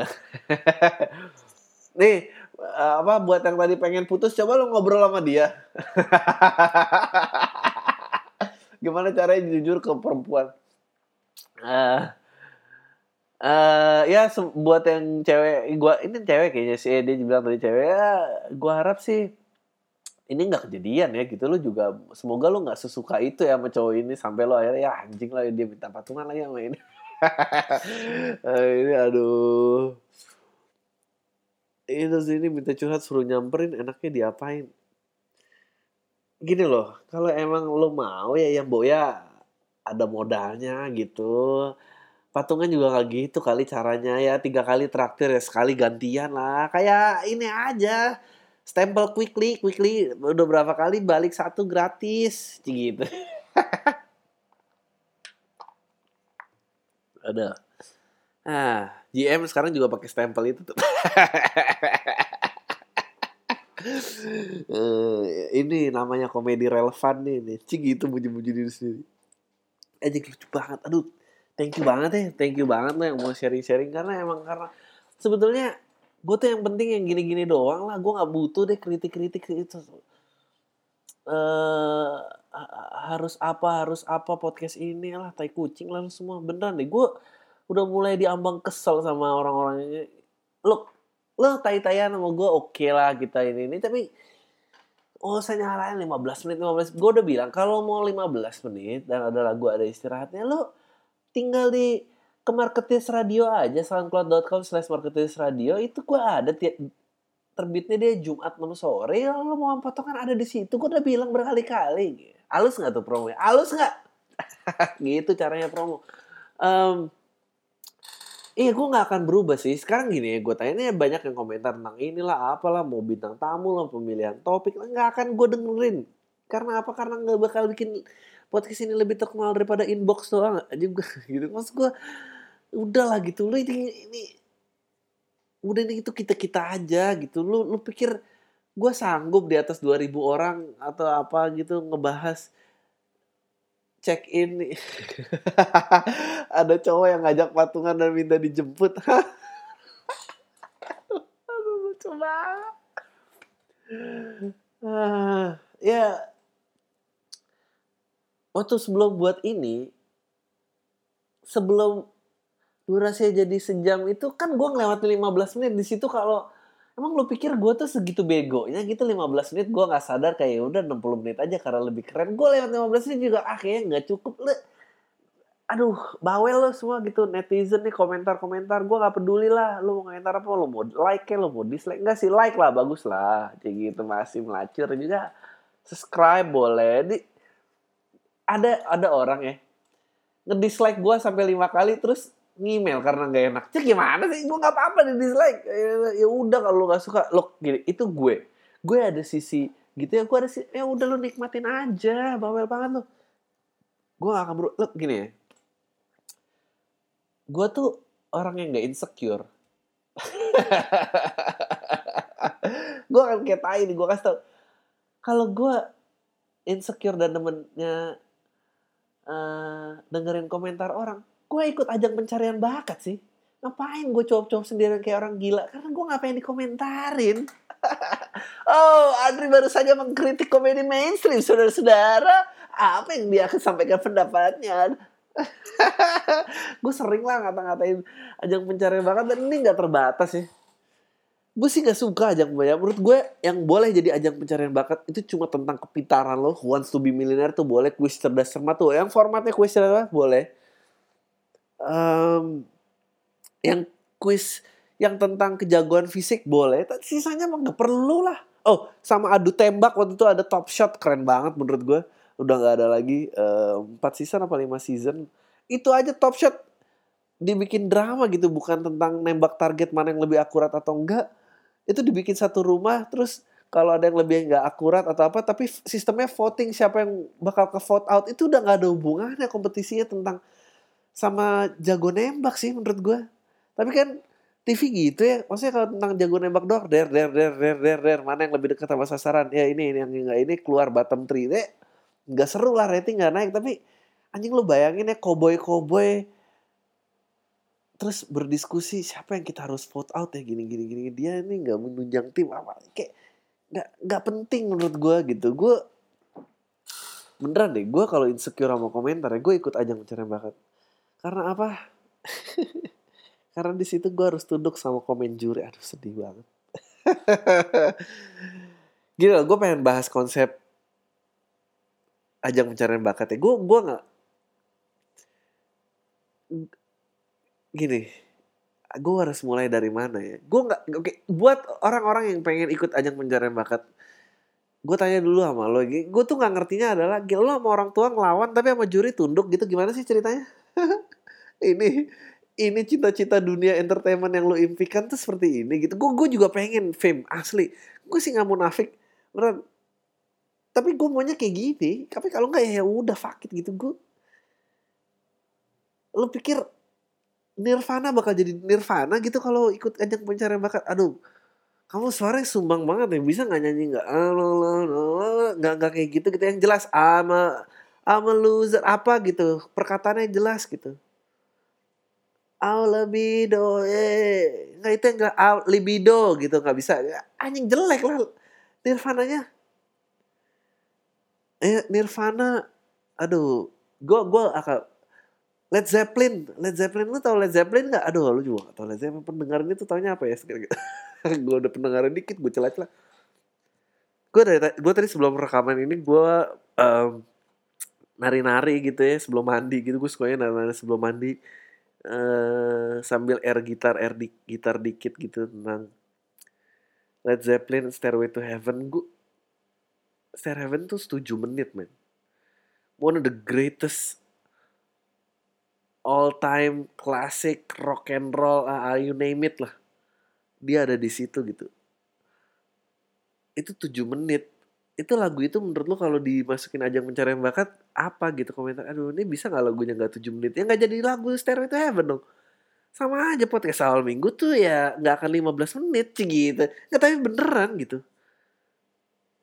Nih, apa buat yang tadi pengen putus coba lu ngobrol sama dia. [laughs] Gimana caranya jujur ke perempuan? Uh, uh, ya buat yang cewek gua ini cewek kayaknya sih dia bilang tadi cewek ya gua harap sih ini nggak kejadian ya gitu. Lo juga semoga lo nggak sesuka itu ya sama cowok ini sampai lo akhirnya ya anjing lah dia minta patungan lagi sama ini. [laughs] Ini aduh. Itu sini minta curhat suruh nyamperin enaknya diapain? Gini loh kalau emang lo mau ya yang boya ada modalnya gitu patungan juga nggak gitu kali caranya. Ya tiga kali traktir ya sekali gantian lah. Kayak ini aja. Stempel quickly quickly. Udah berapa kali balik satu gratis. Gitu. [laughs] Ada. Ah GM sekarang juga pakai stempel itu tuh. Uh, [laughs] ini namanya komedi relevan nih nih. Cing gitu muji-muji diri sendiri. Aja lucu banget. Aduh thank you banget ya thank you banget lo yang mau sharing-sharing. Karena emang karena sebetulnya gue tuh yang penting yang gini-gini doang lah. Gue nggak butuh deh kritik-kritik itu uh, harus apa harus apa podcast ini lah tai kucing lah semua. Beneran deh gue udah mulai diambang kesel sama orang-orang ini. Lo lo tai-taian sama gue oke okay lah kita ini ini. Tapi oh saya nyalain 15 menit 15 gue udah bilang kalau mau 15 menit dan ada lagu ada istirahatnya lo tinggal di ke marketis radio aja soundcloud.com slash marketis radio itu gue ada tiap terbitnya dia Jumat malam sore ya lo mau potongan ada di situ. Gue udah bilang berkali-kali halus nggak tuh promo halus nggak? [laughs] Gitu caranya promo. Um, Iya gue gak akan berubah sih. Sekarang gini ya gue tanya ini banyak yang komentar tentang inilah apalah Mau bintang tamu lah pemilihan topik Gak akan gue dengerin. Karena apa? Karena gak bakal bikin podcast ini lebih terkenal daripada inbox doang gue [laughs] gitu. Maksud gue udahlah gitu. Lu ini ini udah ini itu kita kita aja gitu. Lu lu pikir gue sanggup di atas 2000 orang atau apa gitu ngebahas check in [laughs] ada cowok yang ngajak patungan dan minta dijemput. [laughs] Banget. Ah, ya waktu sebelum buat ini sebelum durasinya jadi sejam itu kan gue ngelewati 15 menit di situ kalau emang lu pikir gue tuh segitu begonya gitu 15 menit? Gue nggak sadar kayak ya udah 60 menit aja karena lebih keren. Gue lewat 15 menit juga ah kayaknya nggak cukup lu aduh bawel lo semua gitu netizen nih komentar-komentar gue nggak peduli lah lu mau komentar apa lu mau like kayak lu mau dislike. Enggak sih like lah bagus lah kayak gitu masih melacur juga. Subscribe boleh di ada ada orang ya ngedislike gue sampai lima kali terus ngemail karena nggak enak. Cek gimana sih? Gue nggak apa-apa di dislike ya, udah kalau lo nggak suka lo gini itu gue. Gue ada sisi gitu ya gue ada sisi ya udah lo nikmatin aja bawel banget lo gue gak akan bro lo gini ya. Gue tuh orang yang nggak insecure. [laughs] Gue akan kayak nih gue kasih tau. Kalau gue insecure dan temennya uh, dengerin komentar orang gue ikut ajang pencarian bakat sih. Ngapain gue coba-coba sendirian kayak orang gila? Karena gue ngapain dikomentarin? [laughs] Oh Adri baru saja mengkritik komedi mainstream saudara-saudara. Apa yang dia akan sampaikan pendapatnya? [laughs] Gue sering lah ngata-ngatain ajang pencarian bakat dan ini nggak terbatas ya gue sih gak suka ajang banyak. Menurut gue yang boleh jadi ajang pencarian bakat itu cuma tentang kepintaran lo. Wants to be millionaire tuh boleh. Kuis cerdas cermat tuh. Yang formatnya kuis cerdas boleh. Um, yang kuis yang tentang kejagoan fisik boleh. Tapi sisanya emang gak perlu lah. Oh sama adu tembak. Waktu itu ada top shot. Keren banget menurut gue udah gak ada lagi. Empat season apa lima season. Itu aja top shot. Dibikin drama gitu. Bukan tentang nembak target mana yang lebih akurat atau enggak itu dibikin satu rumah terus kalau ada yang lebih nggak akurat atau apa tapi sistemnya voting siapa yang bakal ke vote out itu udah nggak ada hubungannya kompetisinya tentang sama jago nembak sih menurut gue tapi kan TV gitu ya maksudnya kalau tentang jago nembak doang der der der der der der mana yang lebih dekat sama sasaran? Ya ini, ini yang nggak ini keluar bottom three deh nggak seru lah rating nggak naik. Tapi anjing lu bayangin ya cowboy cowboy terus berdiskusi siapa yang kita harus vote out ya? Gini gini gini. Dia ini nggak menunjang tim apa kayak nggak nggak penting menurut gue gitu. Gue beneran deh gue kalau insecure sama komentar ya gue ikut ajang pencarian bakat karena apa? [laughs] Karena di situ gue harus tunduk sama komen juri. Aduh sedih banget. [laughs] Loh gue pengen bahas konsep ajang pencarian bakat ya. Gue gue nggak gini gue harus mulai dari mana ya? Gue nggak oke okay, buat orang-orang yang pengen ikut ajang pencarian bakat gue tanya dulu sama lo gue tuh nggak ngertinya adalah lo sama orang tua ngelawan tapi sama juri tunduk gitu gimana sih ceritanya? [laughs] Ini ini cita-cita dunia entertainment yang lo impikan tuh seperti ini gitu. Gue gue juga pengen fame asli. Gue sih nggak mau nafik beneran. Tapi gue maunya kayak gini tapi kalau nggak ya udah fakit gitu. Gue lo pikir Nirvana bakal jadi Nirvana gitu kalau ikut ajang pencarian bakat. Aduh, kamu suaranya sumbang banget ya. Bisa nggak nyanyi nggak? Nggak nggak kayak gitu gitu. Yang jelas ama ama loser apa gitu. Perkataannya jelas gitu. Au libido, eh nggak itu enggak au libido gitu nggak bisa. Anjing jelek lah Nirvananya. Eh Nirvana, aduh, gue gue akan Led Zeppelin, Led Zeppelin lu tau Led Zeppelin gak? Aduh lu juga gak tau Led Zeppelin. Pendengaran itu taunya apa ya? [laughs] gue udah pendengaran dikit gue celah-celah. Gue dari gue tadi sebelum rekaman ini gue um, nari-nari gitu ya sebelum mandi gitu. Gue sukanya nari-nari sebelum mandi. Uh, sambil air gitar air di, gitar dikit gitu tentang Led Zeppelin Stairway to Heaven. Gue Stairway to Heaven tuh 7 menit man one of the greatest all time classic rock and roll uh, you name it lah. Dia ada di situ gitu. Itu tujuh menit. Itu lagu itu menurut lo kalau dimasukin ajang pencarian bakat apa gitu komentar? Aduh ini bisa nggak lagunya nggak tujuh menit? Ya nggak jadi lagu Stairway to Heaven dong. Sama aja podcast awal minggu tuh ya nggak akan 15 menit sih gitu. Nggak tapi beneran gitu.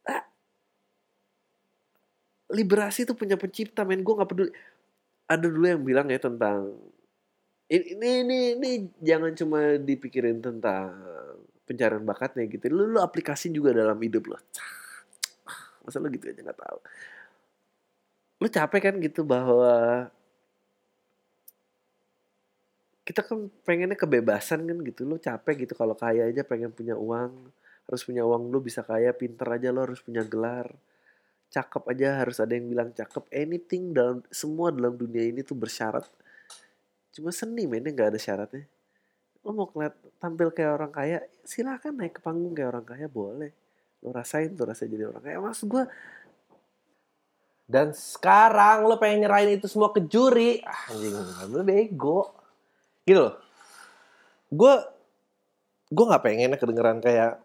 Ah, liberasi itu punya pencipta men. Gue nggak peduli ada dulu yang bilang ya tentang ini ini ini jangan cuma dipikirin tentang pencarian bakatnya gitu. Lu, lu aplikasi juga dalam hidup lo. Masa lu gitu aja nggak tahu. Lu capek kan gitu bahwa kita kan pengennya kebebasan kan gitu. Lu capek gitu kalau kaya aja pengen punya uang. Harus punya uang lu bisa kaya, pinter aja lo harus punya gelar cakep aja harus ada yang bilang cakep anything dalam semua dalam dunia ini tuh bersyarat cuma seni mainnya nggak ada syaratnya lo mau keliat tampil kayak orang kaya silahkan naik ke panggung kayak orang kaya boleh lo rasain tuh rasa jadi orang kaya mas gue Dan sekarang lo pengen nyerahin itu semua ke juri. Ah, anjing, lo bego. Gitu loh. Gue gue nggak pengen kedengeran kayak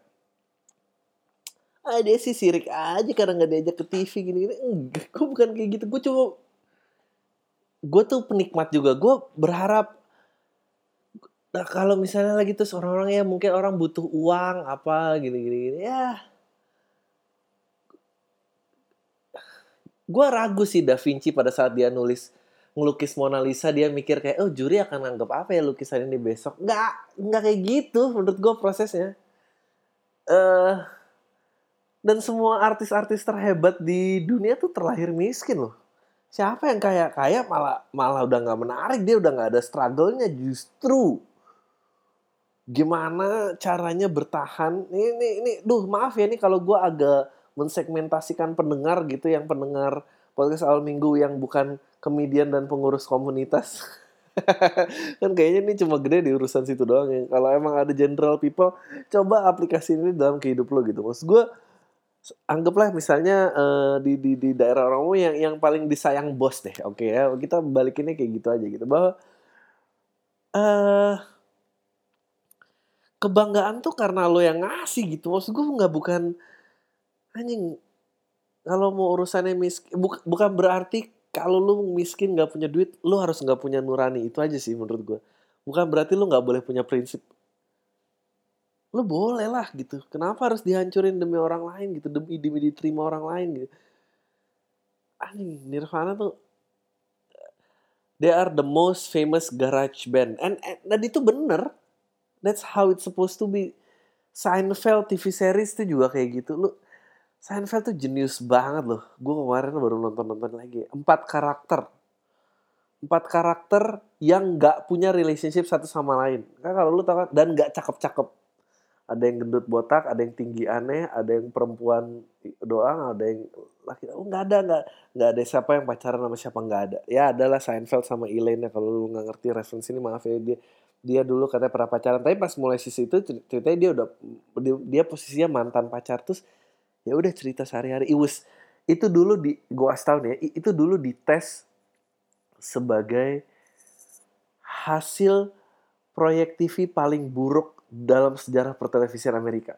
ah dia sih sirik aja karena nggak diajak ke TV gini-gini. Enggak, gue bukan kayak gitu. Gue cuma gue tuh penikmat juga. Gue berharap Nah, kalau misalnya lagi tuh orang-orang ya mungkin orang butuh uang apa gini-gini ya gue ragu sih Da Vinci pada saat dia nulis ngelukis Mona Lisa dia mikir kayak oh juri akan anggap apa ya lukisan ini besok nggak nggak kayak gitu menurut gue prosesnya eh uh, dan semua artis-artis terhebat di dunia tuh terlahir miskin loh. Siapa yang kaya kaya malah malah udah nggak menarik dia udah nggak ada struggle-nya justru. Gimana caranya bertahan? Ini ini, ini duh maaf ya nih kalau gue agak mensegmentasikan pendengar gitu yang pendengar podcast awal minggu yang bukan komedian dan pengurus komunitas. [laughs] Kan kayaknya ini cuma gede di urusan situ doang ya. Kalau emang ada general people coba aplikasi ini dalam kehidup lo gitu. Maksud gue anggaplah misalnya uh, di, di di daerah orangmu yang yang paling disayang bos deh oke okay, ya. Kita balikinnya kayak gitu aja gitu. Bahwa uh, kebanggaan tuh karena lo yang ngasih gitu. Maksud gue nggak bukan anjing kalau mau urusannya miskin bu, bukan berarti kalau lu miskin nggak punya duit lu harus nggak punya nurani. Itu aja sih menurut gue bukan berarti lu nggak boleh punya prinsip lu boleh lah gitu kenapa harus dihancurin demi orang lain gitu demi demi diterima orang lain gitu anjing Nirvana tuh they are the most famous garage band and, and dan itu bener that's how it's supposed to be Seinfeld TV series tuh juga kayak gitu lu Seinfeld tuh jenius banget loh. Gue kemarin baru nonton-nonton lagi. Empat karakter. Empat karakter yang gak punya relationship satu sama lain. Kan kalau lu tau kan, dan gak cakep-cakep. Ada yang gendut botak, ada yang tinggi aneh, ada yang perempuan doang, ada yang laki. Oh nggak ada, nggak nggak ada siapa yang pacaran sama siapa nggak ada. Ya adalah Seinfeld sama Elaine ya kalau lu nggak ngerti referensi ini maaf ya dia dia dulu katanya pernah pacaran tapi pas mulai sisi itu ceritanya dia udah dia, dia posisinya mantan pacar terus ya udah cerita sehari-hari it itu dulu di gua tahun ya itu dulu dites sebagai hasil proyek TV paling buruk dalam sejarah pertelevisian Amerika.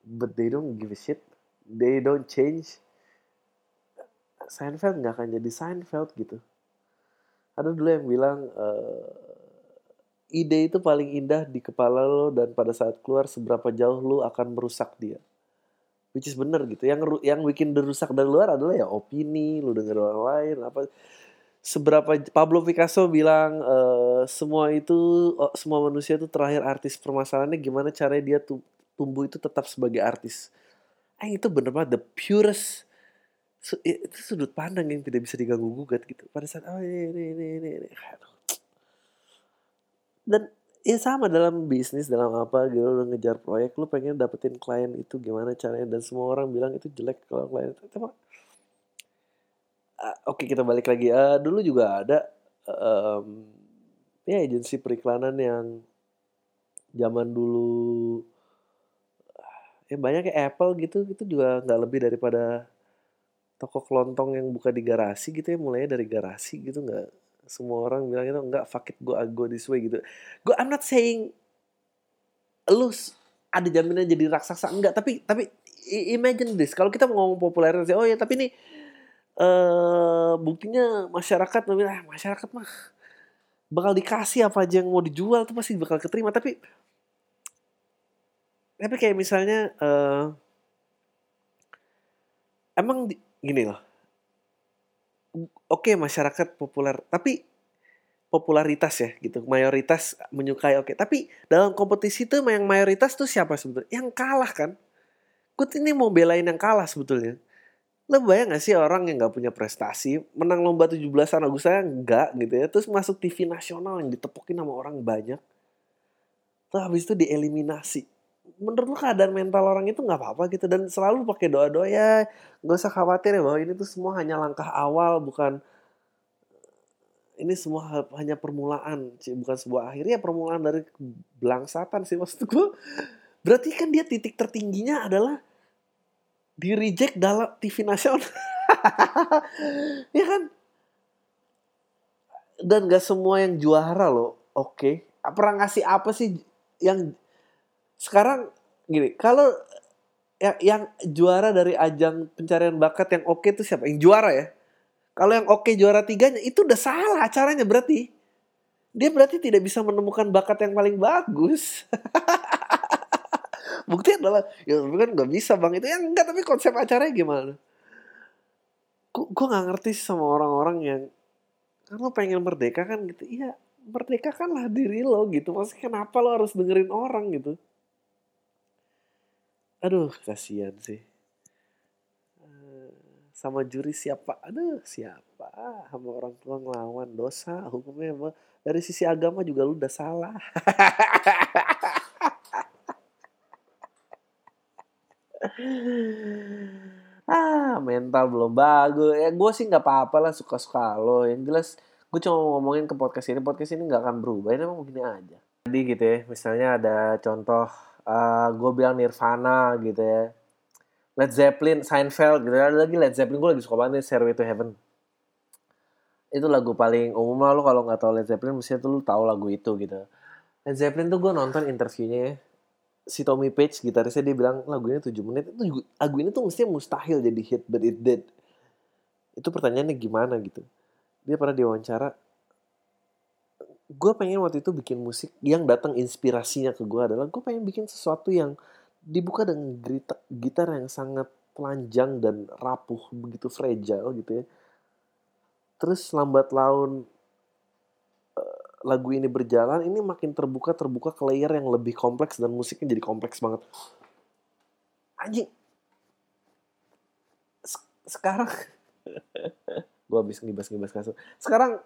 But they don't give a shit. They don't change. Seinfeld nggak akan jadi Seinfeld gitu. Ada dulu yang bilang uh, ide itu paling indah di kepala lo dan pada saat keluar seberapa jauh lo akan merusak dia. Which is bener gitu. Yang yang bikin derusak dari luar adalah ya opini lu denger orang lain apa seberapa Pablo Picasso bilang uh, semua itu semua manusia itu terakhir artis permasalahannya gimana caranya dia tumbuh itu tetap sebagai artis. Eh itu bener banget the purest itu sudut pandang yang tidak bisa diganggu gugat gitu. Pada saat oh ini ini ini, ini. dan ya sama dalam bisnis dalam apa gitu lu ngejar proyek lu pengen dapetin klien itu gimana caranya dan semua orang bilang itu jelek kalau klien itu oke okay, kita balik lagi. Uh, dulu juga ada um, ya agensi periklanan yang zaman dulu ya banyak kayak Apple gitu itu juga nggak lebih daripada toko kelontong yang buka di garasi gitu ya mulainya dari garasi gitu nggak semua orang bilang itu enggak fuck it go go this way gitu. Gue I'm not saying lu ada jaminan jadi raksasa enggak tapi tapi imagine this. Kalau kita mau ngomong populer oh ya tapi ini uh, buktinya masyarakat bilang ah, masyarakat mah bakal dikasih apa aja yang mau dijual tuh pasti bakal keterima. Tapi tapi kayak misalnya uh, emang di, gini loh. Oke okay, masyarakat populer tapi popularitas ya gitu. Mayoritas menyukai oke. Okay. tapi dalam kompetisi itu yang mayoritas tuh siapa sebetulnya? Yang kalah kan? Gue ini mau belain yang kalah sebetulnya lo bayang gak sih orang yang gak punya prestasi menang lomba 17-an Agustus enggak gitu ya. Terus masuk TV nasional yang ditepukin sama orang banyak. Terus habis itu dieliminasi. Menurut lu keadaan mental orang itu nggak apa-apa gitu. Dan selalu pakai doa-doa ya nggak usah khawatir ya bahwa ini tuh semua hanya langkah awal bukan ini semua hanya permulaan bukan sebuah akhir. Ya permulaan dari belangsatan sih maksud gue berarti kan dia titik tertingginya adalah di reject dalam TV nasional [laughs] ya kan? Dan gak semua yang juara loh. Oke. Okay. Pernah ngasih apa sih yang sekarang gini, kalau yang, yang juara dari ajang pencarian bakat yang oke okay itu siapa? Yang juara ya? Kalau yang oke okay, juara tiganya itu udah salah acaranya berarti. Dia berarti tidak bisa menemukan bakat yang paling bagus. [laughs] Bukti adalah ya kan nggak bisa bang. Itu yang enggak tapi konsep acaranya gimana? Gue nggak ngerti sama orang-orang yang kan pengen merdeka kan? Gitu. Iya merdeka kanlah diri lo gitu. Maksudnya kenapa lo harus dengerin orang gitu? Aduh kasihan sih. Eh, sama juri siapa? Aduh siapa? Sama orang tua ngelawan dosa hukumnya emang dari sisi agama juga lu udah salah [laughs] ah mental belum bagus. Ya gue sih nggak apa-apa lah suka-suka lo. Yang jelas gue cuma ngomongin ke podcast ini. Podcast ini nggak akan berubah ini emang begini aja. Jadi gitu ya misalnya ada contoh uh, eh, gue bilang Nirvana gitu ya. Led Zeppelin Seinfeld gitu ada lagi Led Zeppelin gue lagi suka banget nih Stairway to Heaven. Itu lagu paling umum lah lo kalau nggak tahu Led Zeppelin mestinya tuh lo tahu lagu itu gitu. Led Zeppelin tuh gue nonton interviewnya ya si Tommy Page gitarisnya dia bilang lagunya 7 menit. Itu lagu ini tuh mestinya mustahil jadi hit but it did. Itu pertanyaannya gimana gitu. Dia pernah diwawancara gue pengen waktu itu bikin musik yang datang inspirasinya ke gue adalah gue pengen bikin sesuatu yang dibuka dengan gitar, yang sangat telanjang dan rapuh begitu fragile gitu ya. Terus lambat laun lagu ini berjalan ini makin terbuka terbuka ke layer yang lebih kompleks dan musiknya jadi kompleks banget. Anjing. Sekarang [laughs] gue habis ngibas ngibas kasus sekarang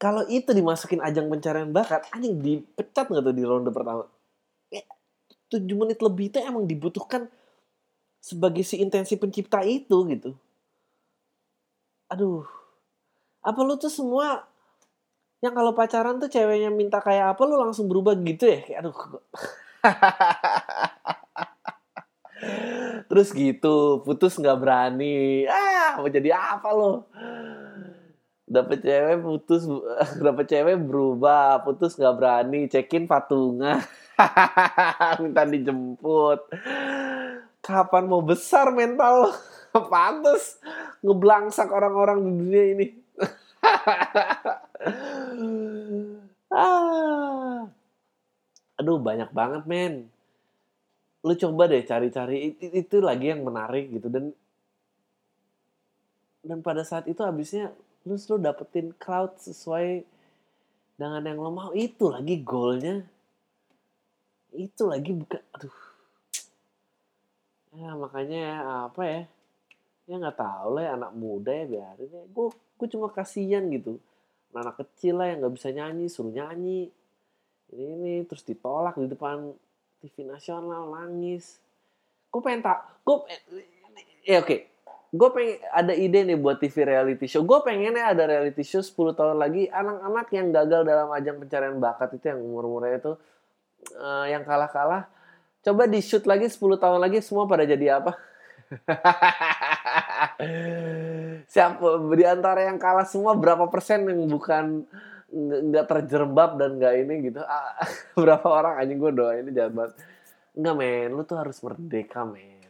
kalau itu dimasukin ajang pencarian bakat anjing dipecat nggak tuh di ronde pertama? Eh, tujuh menit lebih itu emang dibutuhkan sebagai si intensi pencipta itu gitu. Aduh. Apa lu tuh semua yang kalau pacaran tuh ceweknya minta kayak apa lu langsung berubah gitu ya? Kayak aduh [laughs] terus gitu putus nggak berani. Ah mau jadi apa lo? Dapet cewek putus [laughs] dapet cewek berubah putus nggak berani cekin patungan. [laughs] Minta dijemput. Kapan mau besar mental pantas ngeblangsak orang-orang di dunia ini ah. Aduh banyak banget men. Lu coba deh cari-cari itu, itu lagi yang menarik gitu. Dan dan pada saat itu habisnya lu lu dapetin crowd sesuai dengan yang lo mau. Itu lagi goalnya. Itu lagi bukan aduh. Ya makanya apa ya? Ya nggak tahu lah ya anak muda ya biarin ya. Gue gue cuma kasihan gitu anak, kecil lah yang nggak bisa nyanyi suruh nyanyi. Ini ini terus ditolak di depan TV nasional nangis. Gue pengen tak gue ya oke. Okay. gue pengen ada ide nih buat TV reality show. Gue pengennya ada reality show 10 tahun lagi. Anak-anak yang gagal dalam ajang pencarian bakat itu yang umur-umurnya itu uh, yang kalah-kalah coba di shoot lagi 10 tahun lagi semua pada jadi apa [laughs] [laughs] Siapa di antara yang kalah semua berapa persen yang bukan nggak terjerembab dan nggak ini gitu? [laughs] berapa orang anjing gue doa ini jahat banget. Enggak men, lu tuh harus merdeka men.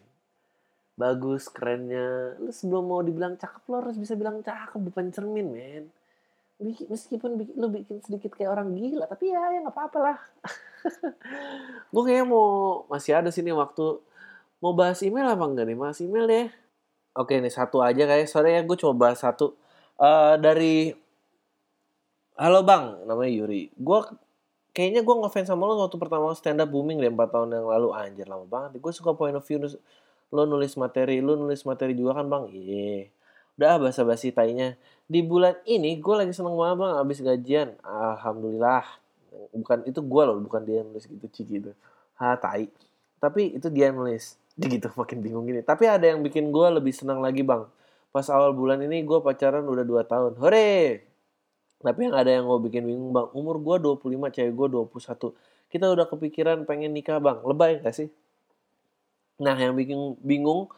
Bagus, kerennya. Lu sebelum mau dibilang cakep, lu harus bisa bilang cakep depan cermin men. Meskipun lu bikin sedikit kayak orang gila, tapi ya ya nggak apa-apa lah. [laughs] gue kayaknya mau masih ada sini waktu mau bahas email apa enggak nih? Bahas email deh. Oke nih satu aja guys. Sorry ya gue coba satu. Uh, dari Halo Bang, namanya Yuri. Gue kayaknya gue ngefans sama lo waktu pertama stand up booming deh 4 tahun yang lalu. Anjir lama banget. Gue suka point of view lo nulis materi, lo nulis materi juga kan Bang? Iya. Udah bahasa basi tainya. Di bulan ini gue lagi seneng banget Bang abis gajian. Alhamdulillah. Bukan itu gue loh, bukan dia nulis gitu ciki itu. Ha, tai. Tapi itu dia nulis gitu makin bingung gini. Tapi ada yang bikin gue lebih senang lagi bang. Pas awal bulan ini gue pacaran udah 2 tahun. Hore! Tapi yang ada yang gue bikin bingung bang. Umur gue 25 cewek gue 21 kita udah kepikiran pengen nikah bang. Lebay gak sih? Nah yang bikin bingung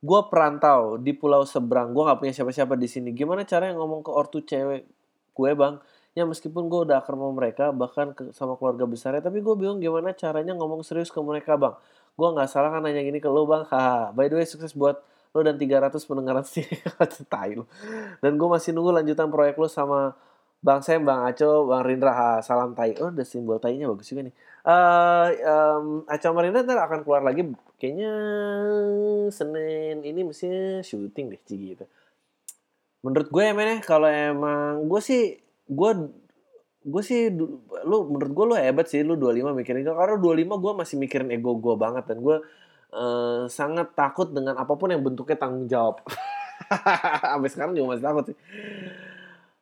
gue perantau di pulau seberang. Gue nggak punya siapa-siapa di sini. Gimana caranya ngomong ke ortu cewek gue bang? Ya meskipun gue udah akrab sama mereka bahkan ke, sama keluarga besarnya tapi gue bingung gimana caranya ngomong serius ke mereka bang gue nggak salah kan nanya gini ke lo bang haha by the way sukses buat lo dan 300 pendengaran sih [laughs] lo dan gue masih nunggu lanjutan proyek lo sama Bang Sam, Bang Aco, Bang Rindra, ha, salam tai. Oh, ada simbol tainya bagus juga nih. Uh, um, Aco sama Rindra ntar akan keluar lagi kayaknya Senin ini mestinya syuting deh, Cigi gitu. Menurut gue ya, men, kalau emang gue sih gue gue sih lu menurut gue lu hebat sih lu 25 mikirin karena 25 gue masih mikirin ego gue banget dan gue uh, sangat takut dengan apa pun yang bentuknya tanggung jawab. [laughs] Sampai sekarang juga masih takut sih.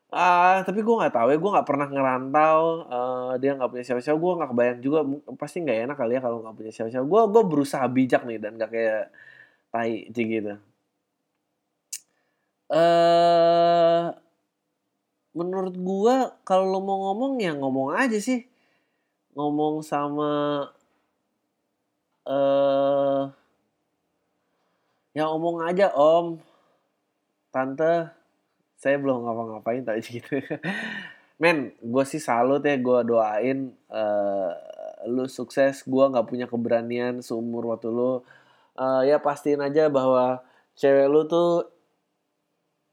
Uh, tapi gue nggak tahu ya gue nggak pernah ngerantau uh, dia nggak punya siapa-siapa gue nggak kebayang juga pasti nggak enak kali ya kalau nggak punya siapa-siapa. Gue gue berusaha bijak nih dan gak kayak tai gitu. Eh uh, menurut gua kalau lo mau ngomong ya ngomong aja sih. Ngomong sama eh uh, ya ngomong aja om. Tante saya belum ngapa-ngapain tadi [laughs] gitu. Men gue sih salut ya gue doain uh, lu sukses. Gue nggak punya keberanian seumur waktu lu. Uh, ya pastiin aja bahwa cewek lu tuh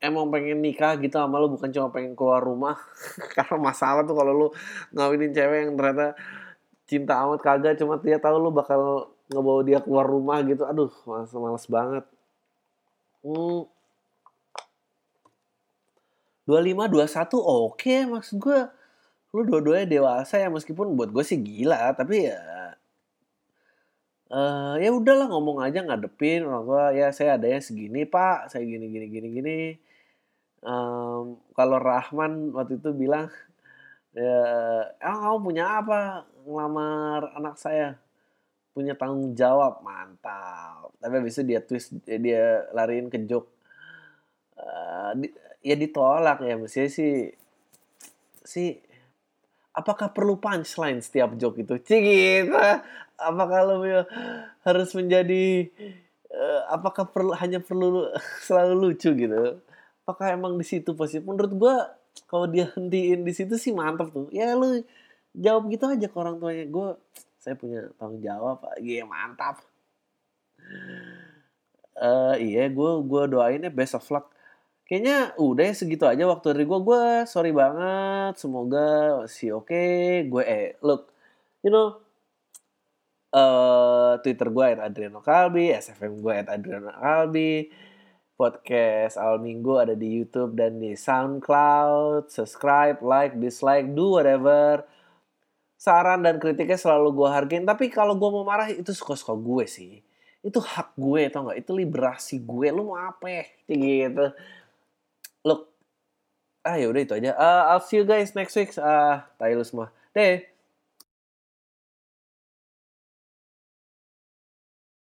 emang pengen nikah gitu sama lu bukan cuma pengen keluar rumah. [laughs] Karena masalah tuh kalau lu ngawinin cewek yang ternyata cinta amat kagak cuma dia tahu lu bakal ngebawa dia keluar rumah gitu. Aduh males, males banget. Hmm. 25 21 oke okay, maksud gue lu dua-duanya dewasa ya meskipun buat gue sih gila tapi ya uh, ya udahlah ngomong aja ngadepin orang tua. Ya saya ada yang segini pak. Saya gini gini gini gini um, kalau Rahman waktu itu bilang ya ah kamu punya apa ngelamar anak saya? Punya tanggung jawab. Mantap. Tapi habis itu dia twist dia lariin ke joke uh, di, ya ditolak ya mestinya sih si apakah perlu punchline setiap joke itu? Cik gitu. Apakah lo harus menjadi uh, apakah perlu hanya perlu [laughs] selalu lucu? Gitu apakah emang di situ pasti menurut gue kalau dia hentiin di situ sih mantap tuh. Ya lu jawab gitu aja ke orang tuanya. Gue saya punya tanggung jawab iya mantap. Uh, iya gue gue doainnya best of luck. Kayaknya udah ya segitu aja waktu dari gue gue sorry banget semoga si oke. Okay. gue eh look you know uh, Twitter gue at Adriano Kalbi, SFM gue at Adriano Kalbi, podcast awal minggu ada di YouTube dan di SoundCloud. Subscribe, like, dislike, do whatever. Saran dan kritiknya selalu gue hargain. Tapi kalau gue mau marah itu suka-suka gue sih. Itu hak gue tau gak? Itu liberasi gue. Lu mau apa ya? Gitu. Look. Ah yaudah itu aja. Uh, I'll see you guys next week. Ah, uh, tayo semua. Deh.